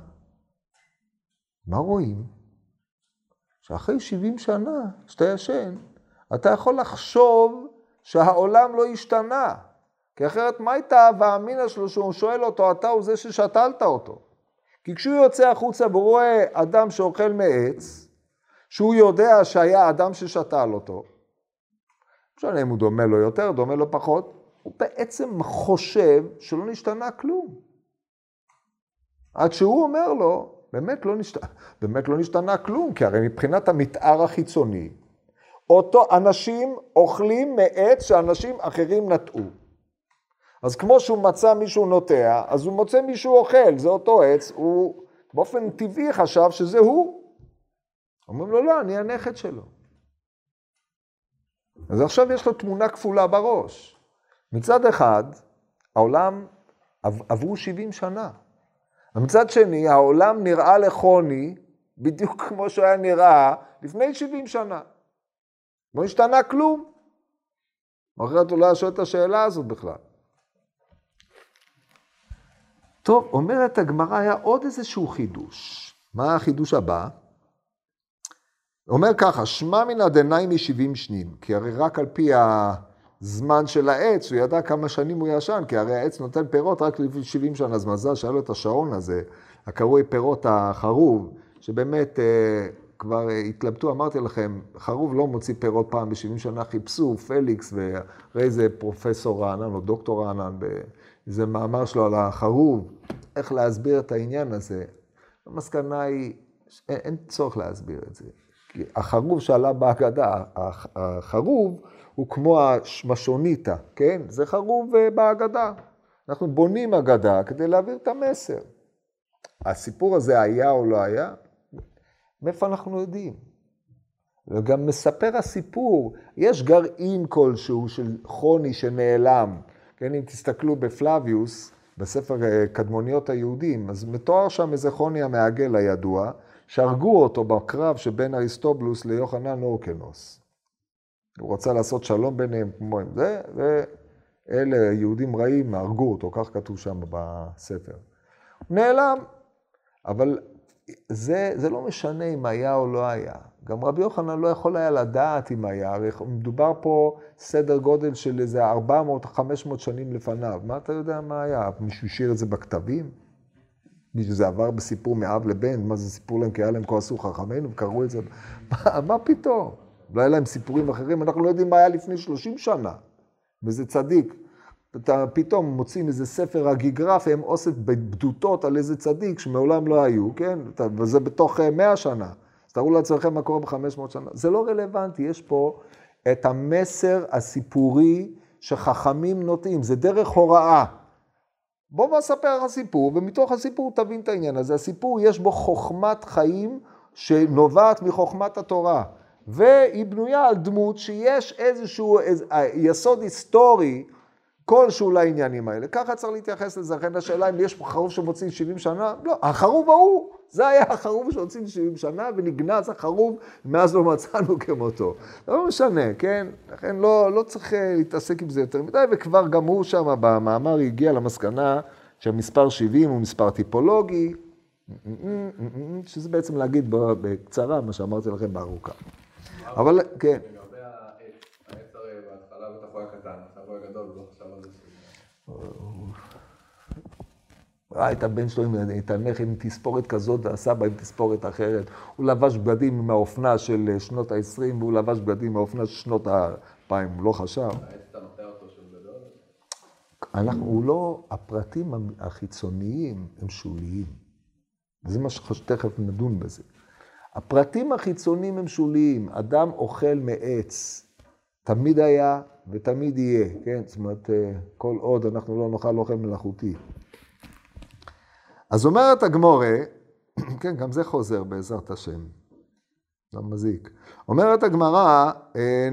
מה רואים? שאחרי 70 שנה שאתה ישן, אתה יכול לחשוב שהעולם לא השתנה. כי אחרת מה הייתה ההווה אמינא שלו שהוא שואל אותו, אתה הוא זה ששתלת אותו. כי כשהוא יוצא החוצה והוא רואה אדם שאוכל מעץ, שהוא יודע שהיה אדם ששתל אותו, משנה אם הוא דומה לו יותר, דומה לו פחות, הוא בעצם חושב שלא נשתנה כלום. עד שהוא אומר לו, באמת לא, נשת... באמת לא נשתנה כלום, כי הרי מבחינת המתאר החיצוני, אותו אנשים אוכלים מעץ שאנשים אחרים נטעו. אז כמו שהוא מצא מישהו נוטע, אז הוא מוצא מישהו אוכל, זה אותו עץ, הוא באופן טבעי חשב שזה הוא. אומרים לו, לא, אני הנכד שלו. אז עכשיו יש לו תמונה כפולה בראש. מצד אחד, העולם עברו 70 שנה. ומצד שני, העולם נראה לחוני בדיוק כמו שהוא היה נראה לפני 70 שנה. לא השתנה כלום. אחרת הוא לא היה שואל את השאלה הזאת בכלל. טוב, אומרת הגמרא, היה עוד איזשהו חידוש. מה החידוש הבא? אומר ככה, שמע מן דנאי משבעים שנים, כי הרי רק על פי הזמן של העץ, הוא ידע כמה שנים הוא ישן, כי הרי העץ נותן פירות רק לפי 70 שנה, אז מזל שהיה לו את השעון הזה, הקרוי פירות החרוב, שבאמת אה, כבר התלבטו, אמרתי לכם, חרוב לא מוציא פירות פעם ב-70 שנה, חיפשו פליקס ואחרי זה פרופסור רענן או דוקטור רענן באיזה מאמר שלו על החרוב, איך להסביר את העניין הזה. המסקנה היא, אין, אין צורך להסביר את זה. החרוב שעלה בהגדה, החרוב הוא כמו המששוניתא, כן? זה חרוב אה, בהגדה. אנחנו בונים אגדה כדי להעביר את המסר. הסיפור הזה היה או לא היה? מאיפה אנחנו יודעים? וגם מספר הסיפור, יש גרעין כלשהו של חוני שנעלם, כן, אם תסתכלו בפלביוס, בספר אה, קדמוניות היהודים, אז מתואר שם איזה חוני המעגל הידוע, שהרגו אותו בקרב שבין אריסטובלוס ליוחנן אורקנוס. הוא רצה לעשות שלום ביניהם כמו עם זה, ואלה יהודים רעים הרגו אותו, כך כתוב שם בספר. הוא נעלם, אבל זה, זה לא משנה אם היה או לא היה. גם רבי יוחנן לא יכול היה לדעת אם היה, הרי מדובר פה סדר גודל של איזה 400-500 שנים לפניו. מה אתה יודע מה היה? מישהו השאיר את זה בכתבים? מישהו זה עבר בסיפור מאב לבן? מה זה סיפור להם כי היה להם כועסו חכמינו וקראו את זה? מה, מה פתאום? לא היה להם סיפורים אחרים, אנחנו לא יודעים מה היה לפני 30 שנה. וזה צדיק. אתה פתאום מוצאים איזה ספר הגיגרפיה, הם אוסף בדותות על איזה צדיק שמעולם לא היו, כן? וזה בתוך 100 אה, שנה. תארו לעצמכם מה קורה ב-500 שנה. זה לא רלוונטי, יש פה את המסר הסיפורי שחכמים נוטים, זה דרך הוראה. בוא נספר לך סיפור, ומתוך הסיפור תבין את העניין הזה. הסיפור, יש בו חוכמת חיים שנובעת מחוכמת התורה. והיא בנויה על דמות שיש איזשהו איז, יסוד היסטורי כלשהו לעניינים האלה. ככה צריך להתייחס לזה. לכן השאלה אם יש חרוב שמוצאים 70 שנה, לא, החרוב ההוא, זה היה החרוב שהוצאים 70 שנה ונגנז החרוב, מאז לא מצאנו כמותו. לא משנה, כן? לכן לא, לא צריך אה, להתעסק עם זה יותר מדי, וכבר גם הוא שם במאמר הגיע למסקנה שהמספר 70 הוא מספר טיפולוגי, שזה בעצם להגיד בקצרה מה שאמרתי לכם בארוכה. אבל, כן. לגבי העץ, העץ הרי בהתחלה בטח הוא היה קטן, לא חשב. ראה את הבן שלו את הנכד עם תספורת כזאת והסבא עם תספורת אחרת. הוא לבש בגדים מהאופנה של שנות ה-20 והוא לבש בגדים מהאופנה של שנות ה-2000, הוא לא חשב. אנחנו, הוא לא, הפרטים החיצוניים הם שוליים. וזה מה שתכף נדון בזה. הפרטים החיצוניים הם שוליים. אדם אוכל מעץ, תמיד היה ותמיד יהיה, כן? זאת אומרת, אה, כל עוד אנחנו לא נאכל אוכל מלאכותי. אז אומרת הגמורה, כן, גם זה חוזר בעזרת השם, לא מזיק. אומרת הגמרא, אה,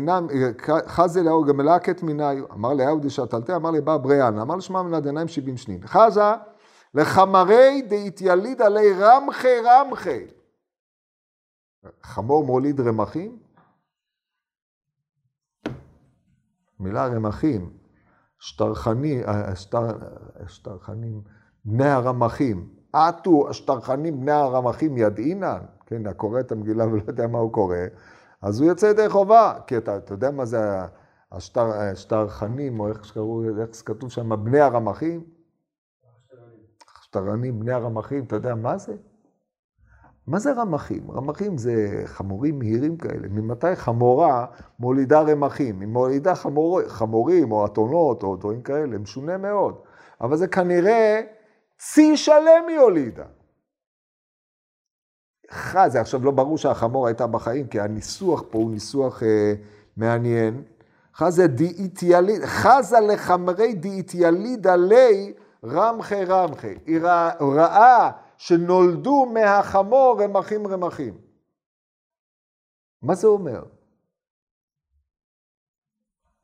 חזה לאהו גמלקת מיני, אמר לאהו דשתלתה, אמר לי בר בריאן, אמר לשמע מן הדיניים שבעים שנין. חזה לחמרי דאיתיליד עלי רמחי רמחי. חמור מוליד רמחים? מילה רמחים, שטרחנים, אה, שטר, שטרחנים, בני הרמחים. עטו השטרחנים בני הרמחים ידעינן, כן, הקורא את המגילה ולא יודע מה הוא קורא, אז הוא יוצא ידי חובה, כי אתה, אתה יודע מה זה השטר, השטרחנים, או איך שקראו, איך שכתוב שם, בני הרמחים? שטרנים, בני הרמחים, אתה יודע מה זה? מה זה רמחים? רמחים זה חמורים מהירים כאלה. ממתי חמורה מולידה רמחים? היא מולידה חמור, חמורים או אתונות או דברים כאלה, משונה מאוד. אבל זה כנראה צי שלם היא הולידה. זה עכשיו לא ברור שהחמור הייתה בחיים, כי הניסוח פה הוא ניסוח אה, מעניין. חזה דאיטיאליד, חזה לחמרי דאיטיאליד עלי רמחי רמחי. היא ראה שנולדו מהחמור רמחים רמחים. מה זה אומר?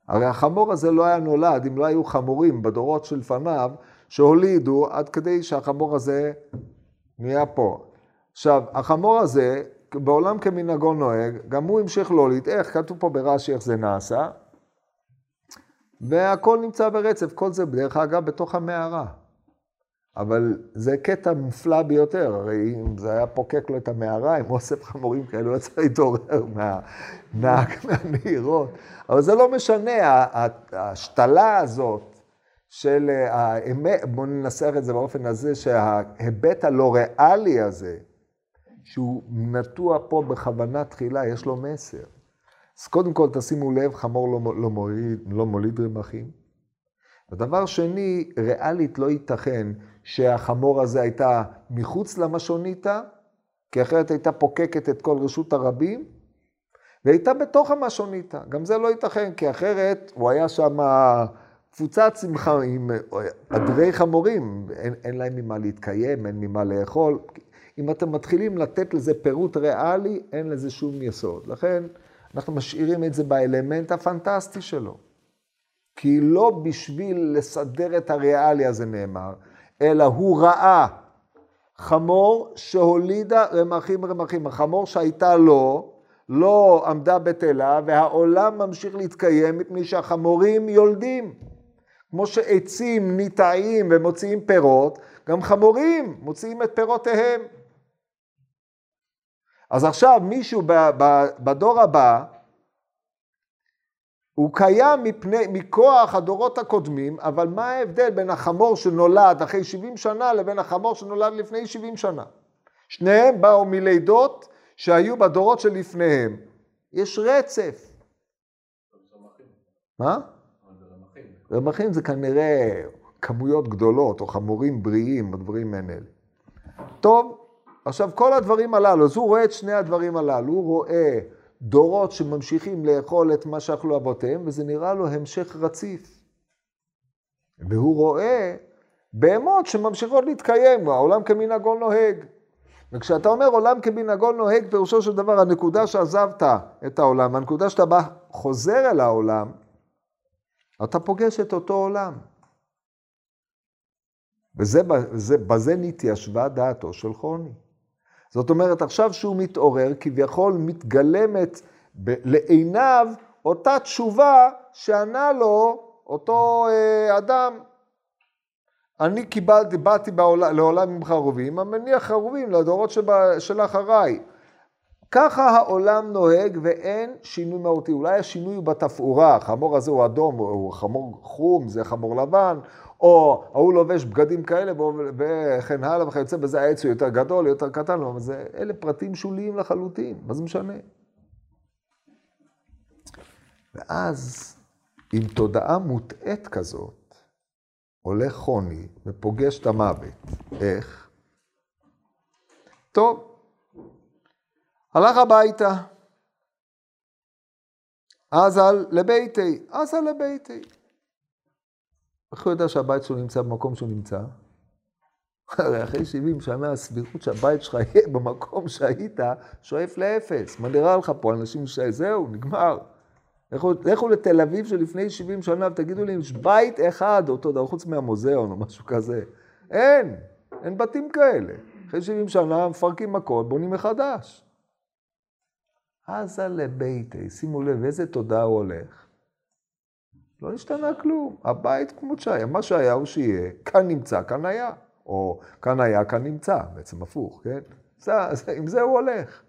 הרי החמור הזה לא היה נולד אם לא היו חמורים בדורות שלפניו שהולידו עד כדי שהחמור הזה נהיה פה. עכשיו, החמור הזה, בעולם כמנהגו נוהג, גם הוא המשיך להוליד. איך? כתוב פה ברש"י איך זה נעשה. והכל נמצא ברצף, כל זה בדרך אגב בתוך המערה. אבל זה קטע מופלא ביותר, הרי אם זה היה פוקק לו את המערה עם אוסף חמורים כאלה, הוא צריך להתעורר מהנהירות. אבל זה לא משנה, ההשתלה הזאת של האמת, בואו ננסח את זה באופן הזה, שההיבט הלא ריאלי הזה, שהוא נטוע פה בכוונה תחילה, יש לו מסר. אז קודם כל תשימו לב, חמור לא, לא, מוליד, לא מוליד רמחים. ודבר שני, ריאלית לא ייתכן שהחמור הזה הייתה מחוץ למשוניתא, כי אחרת הייתה פוקקת את כל רשות הרבים, והייתה בתוך המשוניתא. גם זה לא ייתכן, כי אחרת הוא היה שם קבוצת שמחה עם עדרי חמורים, אין, אין להם ממה להתקיים, אין ממה לאכול. אם אתם מתחילים לתת לזה פירוט ריאלי, אין לזה שום יסוד. לכן אנחנו משאירים את זה באלמנט הפנטסטי שלו. כי לא בשביל לסדר את הריאליה זה נאמר, אלא הוא ראה חמור שהולידה רמחים רמחים. החמור שהייתה לו, לא עמדה בטלה, והעולם ממשיך להתקיים מפני שהחמורים יולדים. כמו שעצים ניטעים ומוציאים פירות, גם חמורים מוציאים את פירותיהם. אז עכשיו מישהו בדור הבא, הוא קיים מפני, מכוח הדורות הקודמים, אבל מה ההבדל בין החמור שנולד אחרי 70 שנה לבין החמור שנולד לפני 70 שנה? שניהם באו מלידות שהיו בדורות שלפניהם. יש רצף. מה? רמחים זה כנראה כמויות גדולות, או חמורים בריאים, או דברים מעין אלה. טוב, עכשיו כל הדברים הללו, אז הוא רואה את שני הדברים הללו, הוא רואה דורות שממשיכים לאכול את מה שאכלו אבותיהם, וזה נראה לו המשך רציף. והוא רואה בהמות שממשיכות להתקיים, העולם כמנהגו נוהג. וכשאתה אומר עולם כמנהגו נוהג, פירושו של דבר, הנקודה שעזבת את העולם, הנקודה שאתה בא, חוזר אל העולם, אתה פוגש את אותו עולם. וזה, בזה, בזה נתיישבה דעתו של חוני. זאת אומרת, עכשיו שהוא מתעורר, כביכול מתגלמת ב, לעיניו אותה תשובה שענה לו אותו אה, אדם. אני קיבלתי, באתי בעולם, לעולם עם חרובים, המניח חרובים לדורות של אחריי. ככה העולם נוהג ואין שינוי מהותי. אולי השינוי הוא בתפאורה, החמור הזה הוא אדום, הוא חמור חום, זה חמור לבן, או ההוא לובש בגדים כאלה וכן הלאה וכיוצא בזה, העץ הוא יותר גדול, יותר קטן, אבל זה, אלה פרטים שוליים לחלוטין, מה זה משנה? ואז עם תודעה מוטעית כזאת, הולך חוני ופוגש את המוות. איך? טוב, הלך הביתה. אזל לביתי, אזל לביתי. איך הוא יודע שהבית שלו נמצא במקום שהוא נמצא? הרי אחרי 70 שנה הסבירות שהבית שלך יהיה במקום שהיית, שואף לאפס. מה נראה לך פה? אנשים ש... זהו, נגמר. לכו, לתל אביב שלפני 70 שנה ותגידו לי, יש בית אחד, אותו דבר, חוץ מהמוזיאון או משהו כזה. אין, אין בתים כאלה. אחרי 70 שנה מפרקים הכל, בונים מחדש. עזה לביתי, שימו לב איזה תודה הוא הולך. לא השתנה כלום, הבית כמו שהיה, מה שהיה הוא שיהיה, כאן נמצא, כאן היה, או כאן היה, כאן נמצא, בעצם הפוך, כן? זה, זה, עם זה הוא הולך.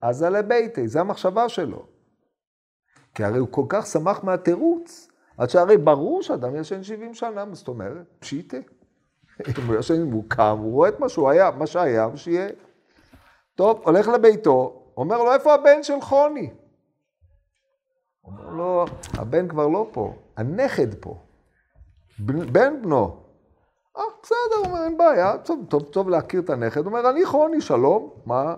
עזה לביתי, זו המחשבה שלו. כי הרי הוא כל כך שמח מהתירוץ, עד שהרי ברור שאדם ישן 70 שנה, זאת אומרת? פשיטה. אם הוא ישן, הוא קם, הוא רואה את מה שהוא היה, מה שהיה, ושיהיה. טוב, הולך לביתו, אומר לו, איפה הבן של חוני? אומר לו, הבן כבר לא פה, הנכד פה. בן בנו. אה, בסדר, אומר, אין בעיה, טוב, טוב, טוב להכיר את הנכד. הוא אומר, אני חוני, שלום, מה?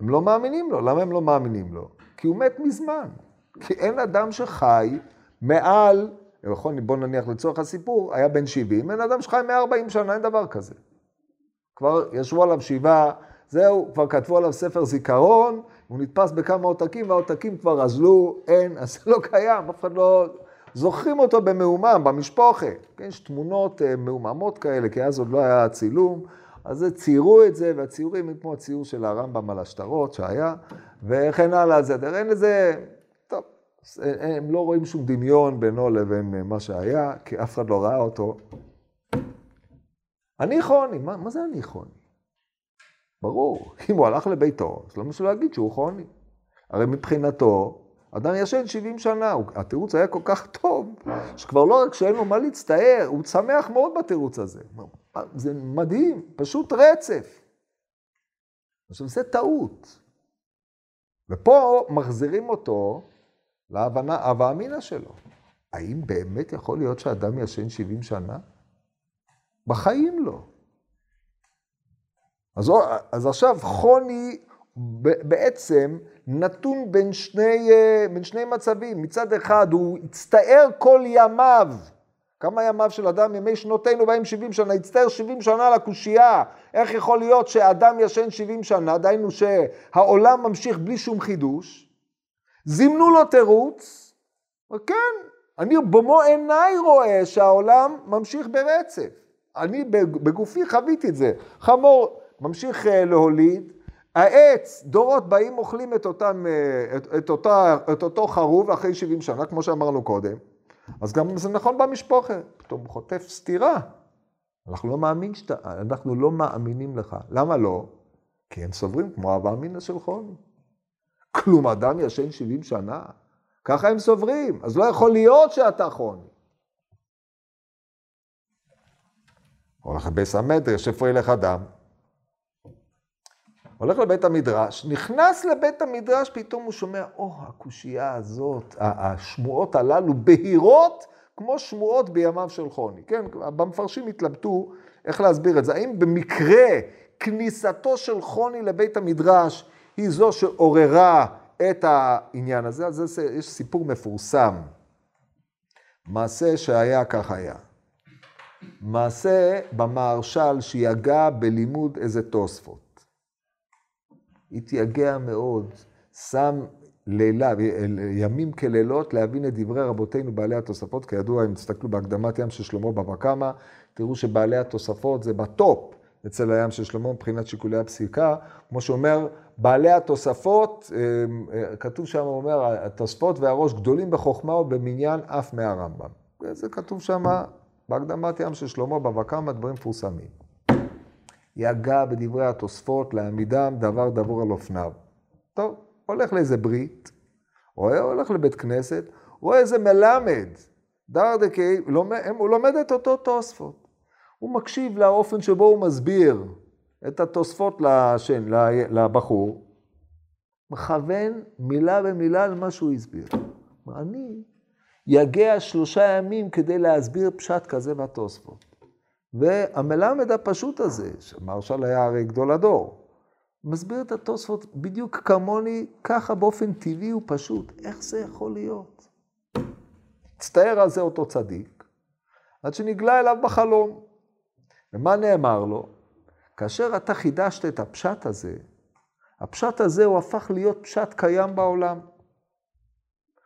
הם לא מאמינים לו. למה הם לא מאמינים לו? כי הוא מת מזמן. כי אין אדם שחי מעל, נכון, בוא נניח לצורך הסיפור, היה בן 70, אין אדם שחי 140 שנה, אין דבר כזה. כבר ישבו עליו שבעה זהו, כבר כתבו עליו ספר זיכרון, הוא נתפס בכמה עותקים, והעותקים כבר אזלו, אין, אז זה לא קיים, אף אחד לא... זוכרים אותו במהומם, במשפוחה. כן, יש תמונות אה, מהוממות כאלה, כי אז עוד לא היה צילום, אז ציירו את זה, והציורים הם כמו הציור של הרמב"ם על השטרות שהיה, וכן הלאה, זה, אין לזה, טוב, הם לא רואים שום דמיון בינו לבין אה, מה שהיה, כי אף אחד לא ראה אותו. אני חוני, מה, מה זה אני חוני? ברור, אם הוא הלך לביתו, אז לא משהו להגיד שהוא חוני. הרי מבחינתו, אדם ישן 70 שנה, התירוץ היה כל כך טוב, שכבר לא רק שאין לו מה להצטער, הוא שמח מאוד בתירוץ הזה. זה מדהים, פשוט רצף. עכשיו, זה טעות. ופה מחזירים אותו להבנה, הווה אמינא שלו. האם באמת יכול להיות שאדם ישן 70 שנה? בחיים לא. אז, אז עכשיו חוני בעצם נתון בין שני, אה, בין שני מצבים. מצד אחד הוא הצטער כל ימיו. כמה ימיו של אדם? ימי שנותינו בהם 70 שנה, הצטער 70 שנה לקושייה. איך יכול להיות שאדם ישן 70 שנה, דהיינו שהעולם ממשיך בלי שום חידוש. זימנו לו תירוץ, כן, אני במו עיניי רואה שהעולם ממשיך ברצף. אני בגופי חוויתי את זה. חמור ממשיך אה, להוליד, העץ, דורות באים אוכלים את, אותם, אה, את, את, אותה, את אותו חרוב אחרי 70 שנה, כמו שאמרנו קודם. אז גם זה נכון במשפחה, פתאום הוא חוטף סטירה. אנחנו לא, מאמין שאתה, אנחנו לא מאמינים לך. למה לא? כי הם סוברים כמו אבא אמינא של חוני. כלום אדם ישן 70 שנה? ככה הם סוברים, אז לא יכול להיות שאתה חוני. הולך לביס המדרש, איפה ילך אדם? הולך לבית המדרש, נכנס לבית המדרש, פתאום הוא שומע, או, oh, הקושייה הזאת, השמועות הללו בהירות כמו שמועות בימיו של חוני. כן, במפרשים התלבטו איך להסביר את זה. האם במקרה כניסתו של חוני לבית המדרש היא זו שעוררה את העניין הזה? אז זה, יש סיפור מפורסם. מעשה שהיה כך היה. מעשה במהרש"ל שיגע בלימוד איזה תוספות. התייגע מאוד, שם לילה, ימים כלילות להבין את דברי רבותינו בעלי התוספות. כידוע, אם תסתכלו בהקדמת ים של שלמה בבא קמא, תראו שבעלי התוספות זה בטופ אצל הים של שלמה מבחינת שיקולי הפסיקה. כמו שאומר, בעלי התוספות, אה, אה, כתוב שם, הוא אומר, התוספות והראש גדולים בחוכמה ובמניין אף מהרמב"ם. זה כתוב שם בהקדמת ים של שלמה בבא קמא, דברים מפורסמים. יגע בדברי התוספות להעמידם דבר דבור על אופניו. טוב. הולך לאיזה ברית, רואה, הולך לבית כנסת, רואה איזה מלמד, דרדקי, הוא לומד את אותו תוספות. הוא מקשיב לאופן שבו הוא מסביר את התוספות לשן, לבחור, מכוון מילה במילה על מה שהוא הסביר. אני יגע שלושה ימים כדי להסביר פשט כזה בתוספות. והמלמד הפשוט הזה, שמרשל היה הרי גדול הדור, מסביר את התוספות בדיוק כמוני, ככה באופן טבעי ופשוט. איך זה יכול להיות? הצטער על זה אותו צדיק, עד שנגלה אליו בחלום. ומה נאמר לו? כאשר אתה חידשת את הפשט הזה, הפשט הזה הוא הפך להיות פשט קיים בעולם.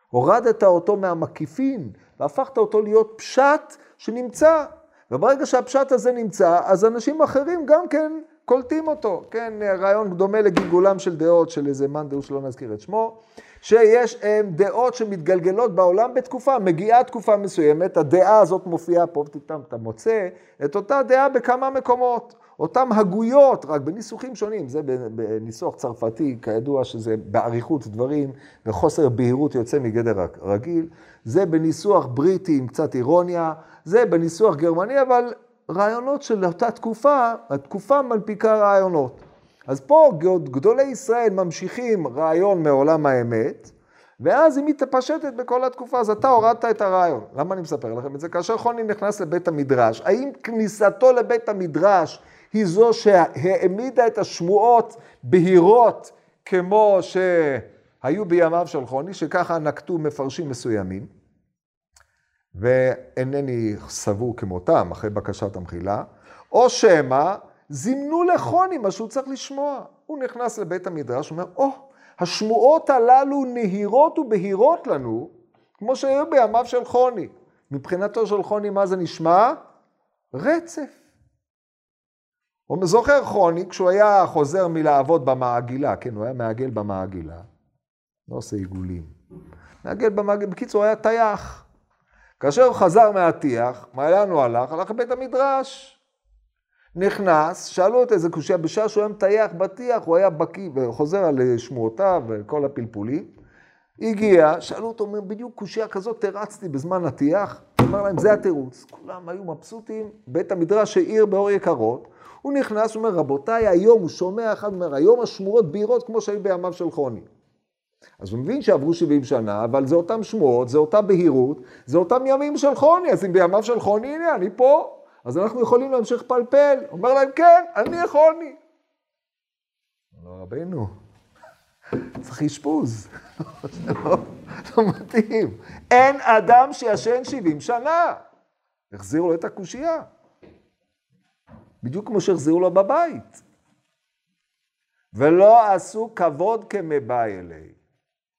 הורדת אותו מהמקיפין והפכת אותו להיות פשט שנמצא. וברגע שהפשט הזה נמצא, אז אנשים אחרים גם כן קולטים אותו, כן, רעיון דומה לגלגולם של דעות של איזה מאן שלא נזכיר את שמו, שיש הם, דעות שמתגלגלות בעולם בתקופה, מגיעה תקופה מסוימת, הדעה הזאת מופיעה פה, פתאום אתה מוצא את אותה דעה בכמה מקומות, אותן הגויות, רק בניסוחים שונים, זה בניסוח צרפתי, כידוע שזה באריכות דברים וחוסר בהירות יוצא מגדר רגיל, זה בניסוח בריטי עם קצת אירוניה, זה בניסוח גרמני, אבל רעיונות של אותה תקופה, התקופה מנפיקה רעיונות. אז פה גדולי ישראל ממשיכים רעיון מעולם האמת, ואז היא מתפשטת בכל התקופה, אז אתה הורדת את הרעיון. למה אני מספר לכם את זה? כאשר חוני נכנס לבית המדרש, האם כניסתו לבית המדרש היא זו שהעמידה את השמועות בהירות כמו שהיו בימיו של חוני, שככה נקטו מפרשים מסוימים? ואינני סבור כמותם אחרי בקשת המחילה, או שמא זימנו לחוני מה שהוא צריך לשמוע. הוא נכנס לבית המדרש, אומר, או, oh, השמועות הללו נהירות ובהירות לנו, כמו שהיו בימיו של חוני. מבחינתו של חוני, מה זה נשמע? רצף. הוא זוכר חוני, כשהוא היה חוזר מלעבוד במעגילה, כן, הוא היה מעגל במעגילה, לא עושה עיגולים. מעגל במעגילה, בקיצור, הוא היה טייח. כאשר הוא חזר מהטיח, מה לנו הלך? הלך לבית המדרש. נכנס, שאלו את איזה קושייה, בשעה שהוא היה מטייח בטיח, הוא היה בקיא וחוזר על שמועותיו וכל הפלפולים. הגיע, שאלו אותו, אומר, בדיוק קושייה כזאת תרצתי בזמן הטיח. אמר להם, זה התירוץ. כולם היו מבסוטים, בית המדרש האיר באור יקרות. הוא נכנס, הוא אומר, רבותיי, היום, הוא שומע אחד, אומר, היום השמועות בהירות כמו שהיו בימיו של חוני. אז הוא מבין שעברו 70 שנה, אבל זה אותם שמועות, זה אותה בהירות, זה אותם ימים של חוני, אז אם בימיו של חוני, הנה, אני פה, אז אנחנו יכולים להמשיך לפלפל. אומר להם, כן, אני חוני. לא רבנו, צריך אשפוז, זה לא, לא מתאים. אין אדם שישן 70 שנה. החזירו לו את הקושייה. בדיוק כמו שהחזירו לו בבית. ולא עשו כבוד כמבאי אלי.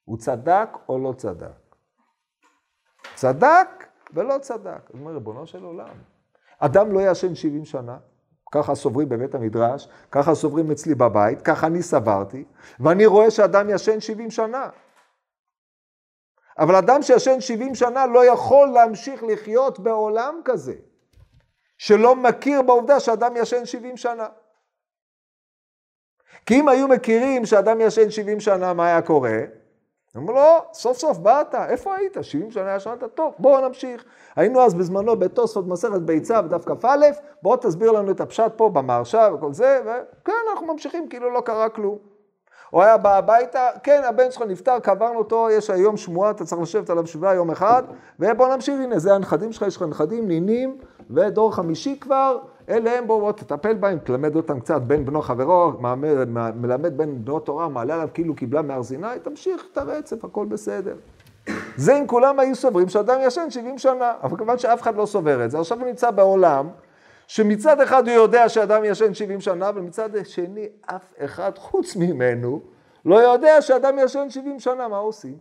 הוא צדק או לא צדק? צדק ולא צדק. הוא אומר, ריבונו של עולם, אדם לא ישן 70 שנה, ככה סוברים בבית המדרש, ככה סוברים אצלי בבית, ככה אני סברתי, ואני רואה שאדם ישן 70 שנה. אבל אדם שישן 70 שנה לא יכול להמשיך לחיות בעולם כזה, שלא מכיר בעובדה שאדם ישן 70 שנה. כי אם היו מכירים שאדם ישן 70 שנה, מה היה קורה? אמרו לו, סוף סוף באת, איפה היית? 70 שנה ישנת? טוב, בואו נמשיך. היינו אז בזמנו בתוספות מסכת ביצה בדף כ"א, בוא תסביר לנו את הפשט פה במרשה וכל זה, וכן, אנחנו ממשיכים כאילו לא קרה כלום. הוא היה בא הביתה, כן, הבן שלך נפטר, קברנו אותו, יש היום שמועה, אתה צריך לשבת עליו שבעה יום אחד, ובוא נמשיך, הנה, זה הנכדים שלך, יש לך נכדים, נינים, ודור חמישי כבר, אלה הם, בוא, בוא תטפל בהם, תלמד אותם קצת, בן בנו חברו, מלמד בן בנו תורה, מעלה עליו כאילו קיבלה מהר סיני, תמשיך את הרצף, הכל בסדר. זה אם כולם היו סוברים שאדם ישן 70 שנה, אבל כיוון שאף אחד לא סובר את זה, עכשיו הוא נמצא בעולם, שמצד אחד הוא יודע שאדם ישן 70 שנה, ומצד שני אף אחד חוץ ממנו לא יודע שאדם ישן 70 שנה, מה עושים?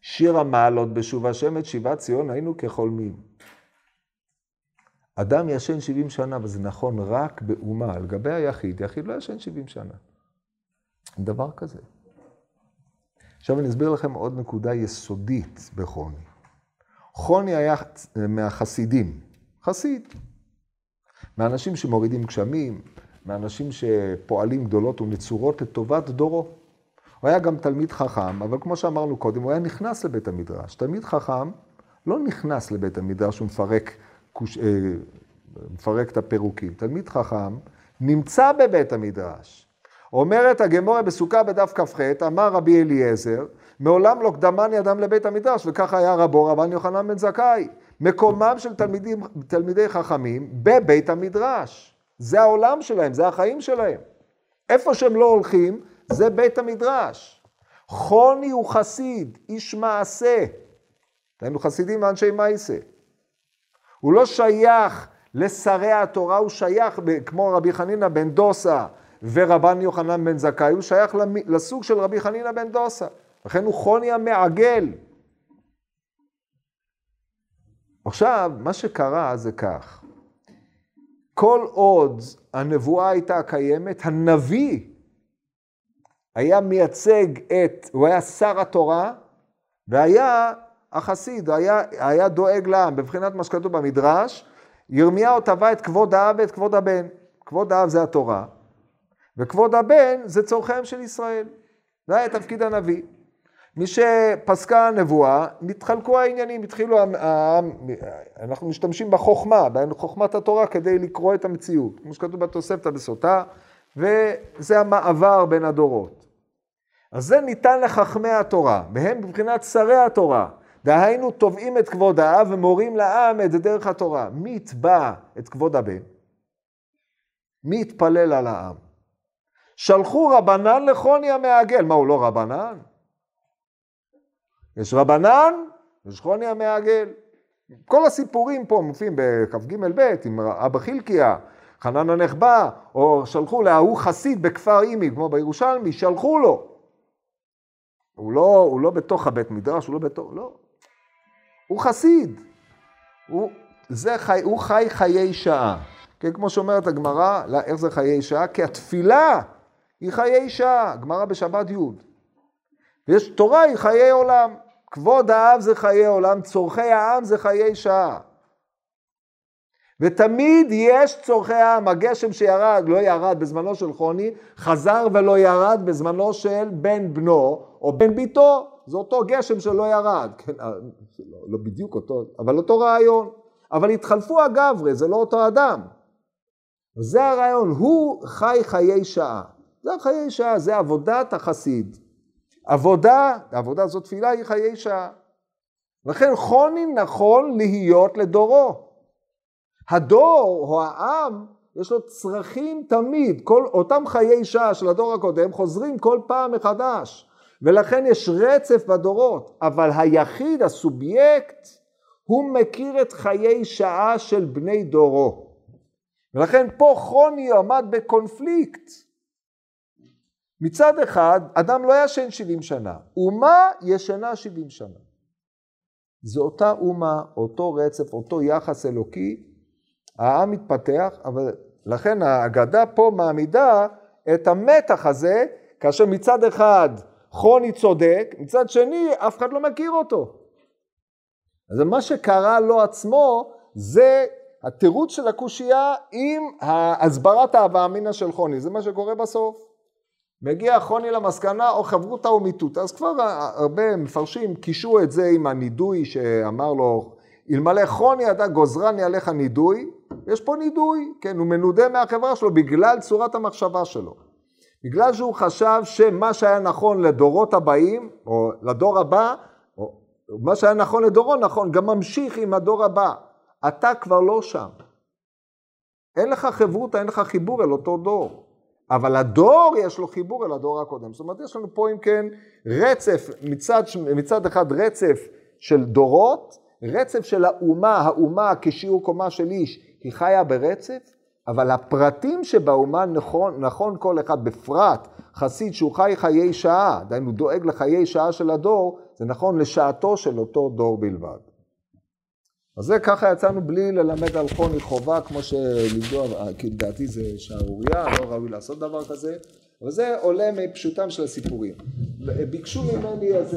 שיר המעלות בשוב השם את שיבת ציון היינו כחולמים. אדם ישן 70 שנה, וזה נכון רק באומה. לגבי היחיד, יחיד לא ישן 70 שנה. דבר כזה. עכשיו אני אסביר לכם עוד נקודה יסודית בחוני. חוני היה מהחסידים, חסיד. מאנשים שמורידים גשמים, מאנשים שפועלים גדולות ונצורות לטובת דורו. הוא היה גם תלמיד חכם, אבל כמו שאמרנו קודם, הוא היה נכנס לבית המדרש. תלמיד חכם לא נכנס לבית המדרש ומפרק קוש... אה, מפרק את הפירוקים. תלמיד חכם נמצא בבית המדרש. אומרת הגמורה בסוכה בדף כ"ח, אמר רבי אליעזר, מעולם לא קדמני אדם לבית המדרש, וככה היה רבו רבן יוחנן בן זכאי. מקומם של תלמידים, תלמידי חכמים בבית המדרש. זה העולם שלהם, זה החיים שלהם. איפה שהם לא הולכים, זה בית המדרש. חוני הוא חסיד, איש מעשה. היינו חסידים ואנשי מייסה. הוא לא שייך לשרי התורה, הוא שייך, כמו רבי חנינא בן דוסה ורבן יוחנן בן זכאי, הוא שייך לסוג של רבי חנינא בן דוסה. לכן הוא חוני המעגל. עכשיו, מה שקרה זה כך, כל עוד הנבואה הייתה קיימת, הנביא היה מייצג את, הוא היה שר התורה, והיה החסיד, היה, היה דואג לעם, בבחינת מה שכתוב במדרש, ירמיהו תבע את כבוד האב ואת כבוד הבן. כבוד האב זה התורה, וכבוד הבן זה צורכיהם של ישראל. זה היה תפקיד הנביא. משפסקה הנבואה, נתחלקו העניינים, התחילו, אנחנו משתמשים בחוכמה, בחוכמת התורה כדי לקרוא את המציאות, כמו שכתוב בתוספתא בסוטה, וזה המעבר בין הדורות. אז זה ניתן לחכמי התורה, והם מבחינת שרי התורה. דהיינו תובעים את כבוד האב ומורים לעם את דרך התורה. מי יתבע את כבוד הבן? מי יתפלל על העם? שלחו רבנן לחוני המעגל. מה, הוא לא רבנן? יש רבנן, יש חוני המעגל. כל הסיפורים פה מופיעים בכ"ג ב' עם אבא חילקיה, חנן הנחבא, או שלחו להוא חסיד בכפר אימי, כמו בירושלמי, שלחו לו. הוא לא, הוא לא בתוך הבית מדרש, הוא לא בתוך, לא. הוא חסיד. הוא, זה חי, הוא חי חיי שעה. כן, כמו שאומרת הגמרא, איך זה חיי שעה? כי התפילה היא חיי שעה, גמרא בשבת י'. ויש תורה היא חיי עולם. כבוד האב זה חיי עולם, צורכי העם זה חיי שעה. ותמיד יש צורכי העם, הגשם שירד, לא ירד בזמנו של חוני, חזר ולא ירד בזמנו של בן בנו או בן ביתו, זה אותו גשם שלא ירד, כן, אה, לא, לא בדיוק אותו, אבל אותו רעיון, אבל התחלפו הגברי, זה לא אותו אדם. זה הרעיון, הוא חי חיי שעה, זה חיי שעה, זה עבודת החסיד. עבודה, העבודה הזאת תפילה היא חיי שעה. לכן חוני נכון להיות לדורו. הדור או העם, יש לו צרכים תמיד, כל אותם חיי שעה של הדור הקודם חוזרים כל פעם מחדש. ולכן יש רצף בדורות, אבל היחיד, הסובייקט, הוא מכיר את חיי שעה של בני דורו. ולכן פה חוני עמד בקונפליקט. מצד אחד, אדם לא ישן 70 שנה, אומה ישנה 70 שנה. זו אותה אומה, אותו רצף, אותו יחס אלוקי, העם מתפתח, אבל לכן ההגדה פה מעמידה את המתח הזה, כאשר מצד אחד חוני צודק, מצד שני אף אחד לא מכיר אותו. אז מה שקרה לו עצמו זה התירוץ של הקושייה עם הסברת ההווה אמינא של חוני, זה מה שקורה בסוף. מגיע חוני למסקנה או חברותא או אז כבר הרבה מפרשים קישרו את זה עם הנידוי שאמר לו, אלמלא חוני אתה גוזרני עליך נידוי, יש פה נידוי, כן, הוא מנודה מהחברה שלו בגלל צורת המחשבה שלו. בגלל שהוא חשב שמה שהיה נכון לדורות הבאים, או לדור הבא, או מה שהיה נכון לדורו נכון, גם ממשיך עם הדור הבא. אתה כבר לא שם. אין לך חברותא, אין לך חיבור אל אותו דור. אבל הדור יש לו חיבור אל הדור הקודם. זאת אומרת, יש לנו פה אם כן רצף, מצד, מצד אחד רצף של דורות, רצף של האומה, האומה כשיעור קומה של איש, היא חיה ברצף, אבל הפרטים שבאומה נכון, נכון כל אחד בפרט, חסיד שהוא חי חיי שעה, דהיינו דואג לחיי שעה של הדור, זה נכון לשעתו של אותו דור בלבד. אז זה ככה יצאנו בלי ללמד על חוני חובה, כמו שלימדו, כי לדעתי זה שערורייה, לא ראוי לעשות דבר כזה, אבל זה עולה מפשוטם של הסיפורים. ביקשו ממני איזה...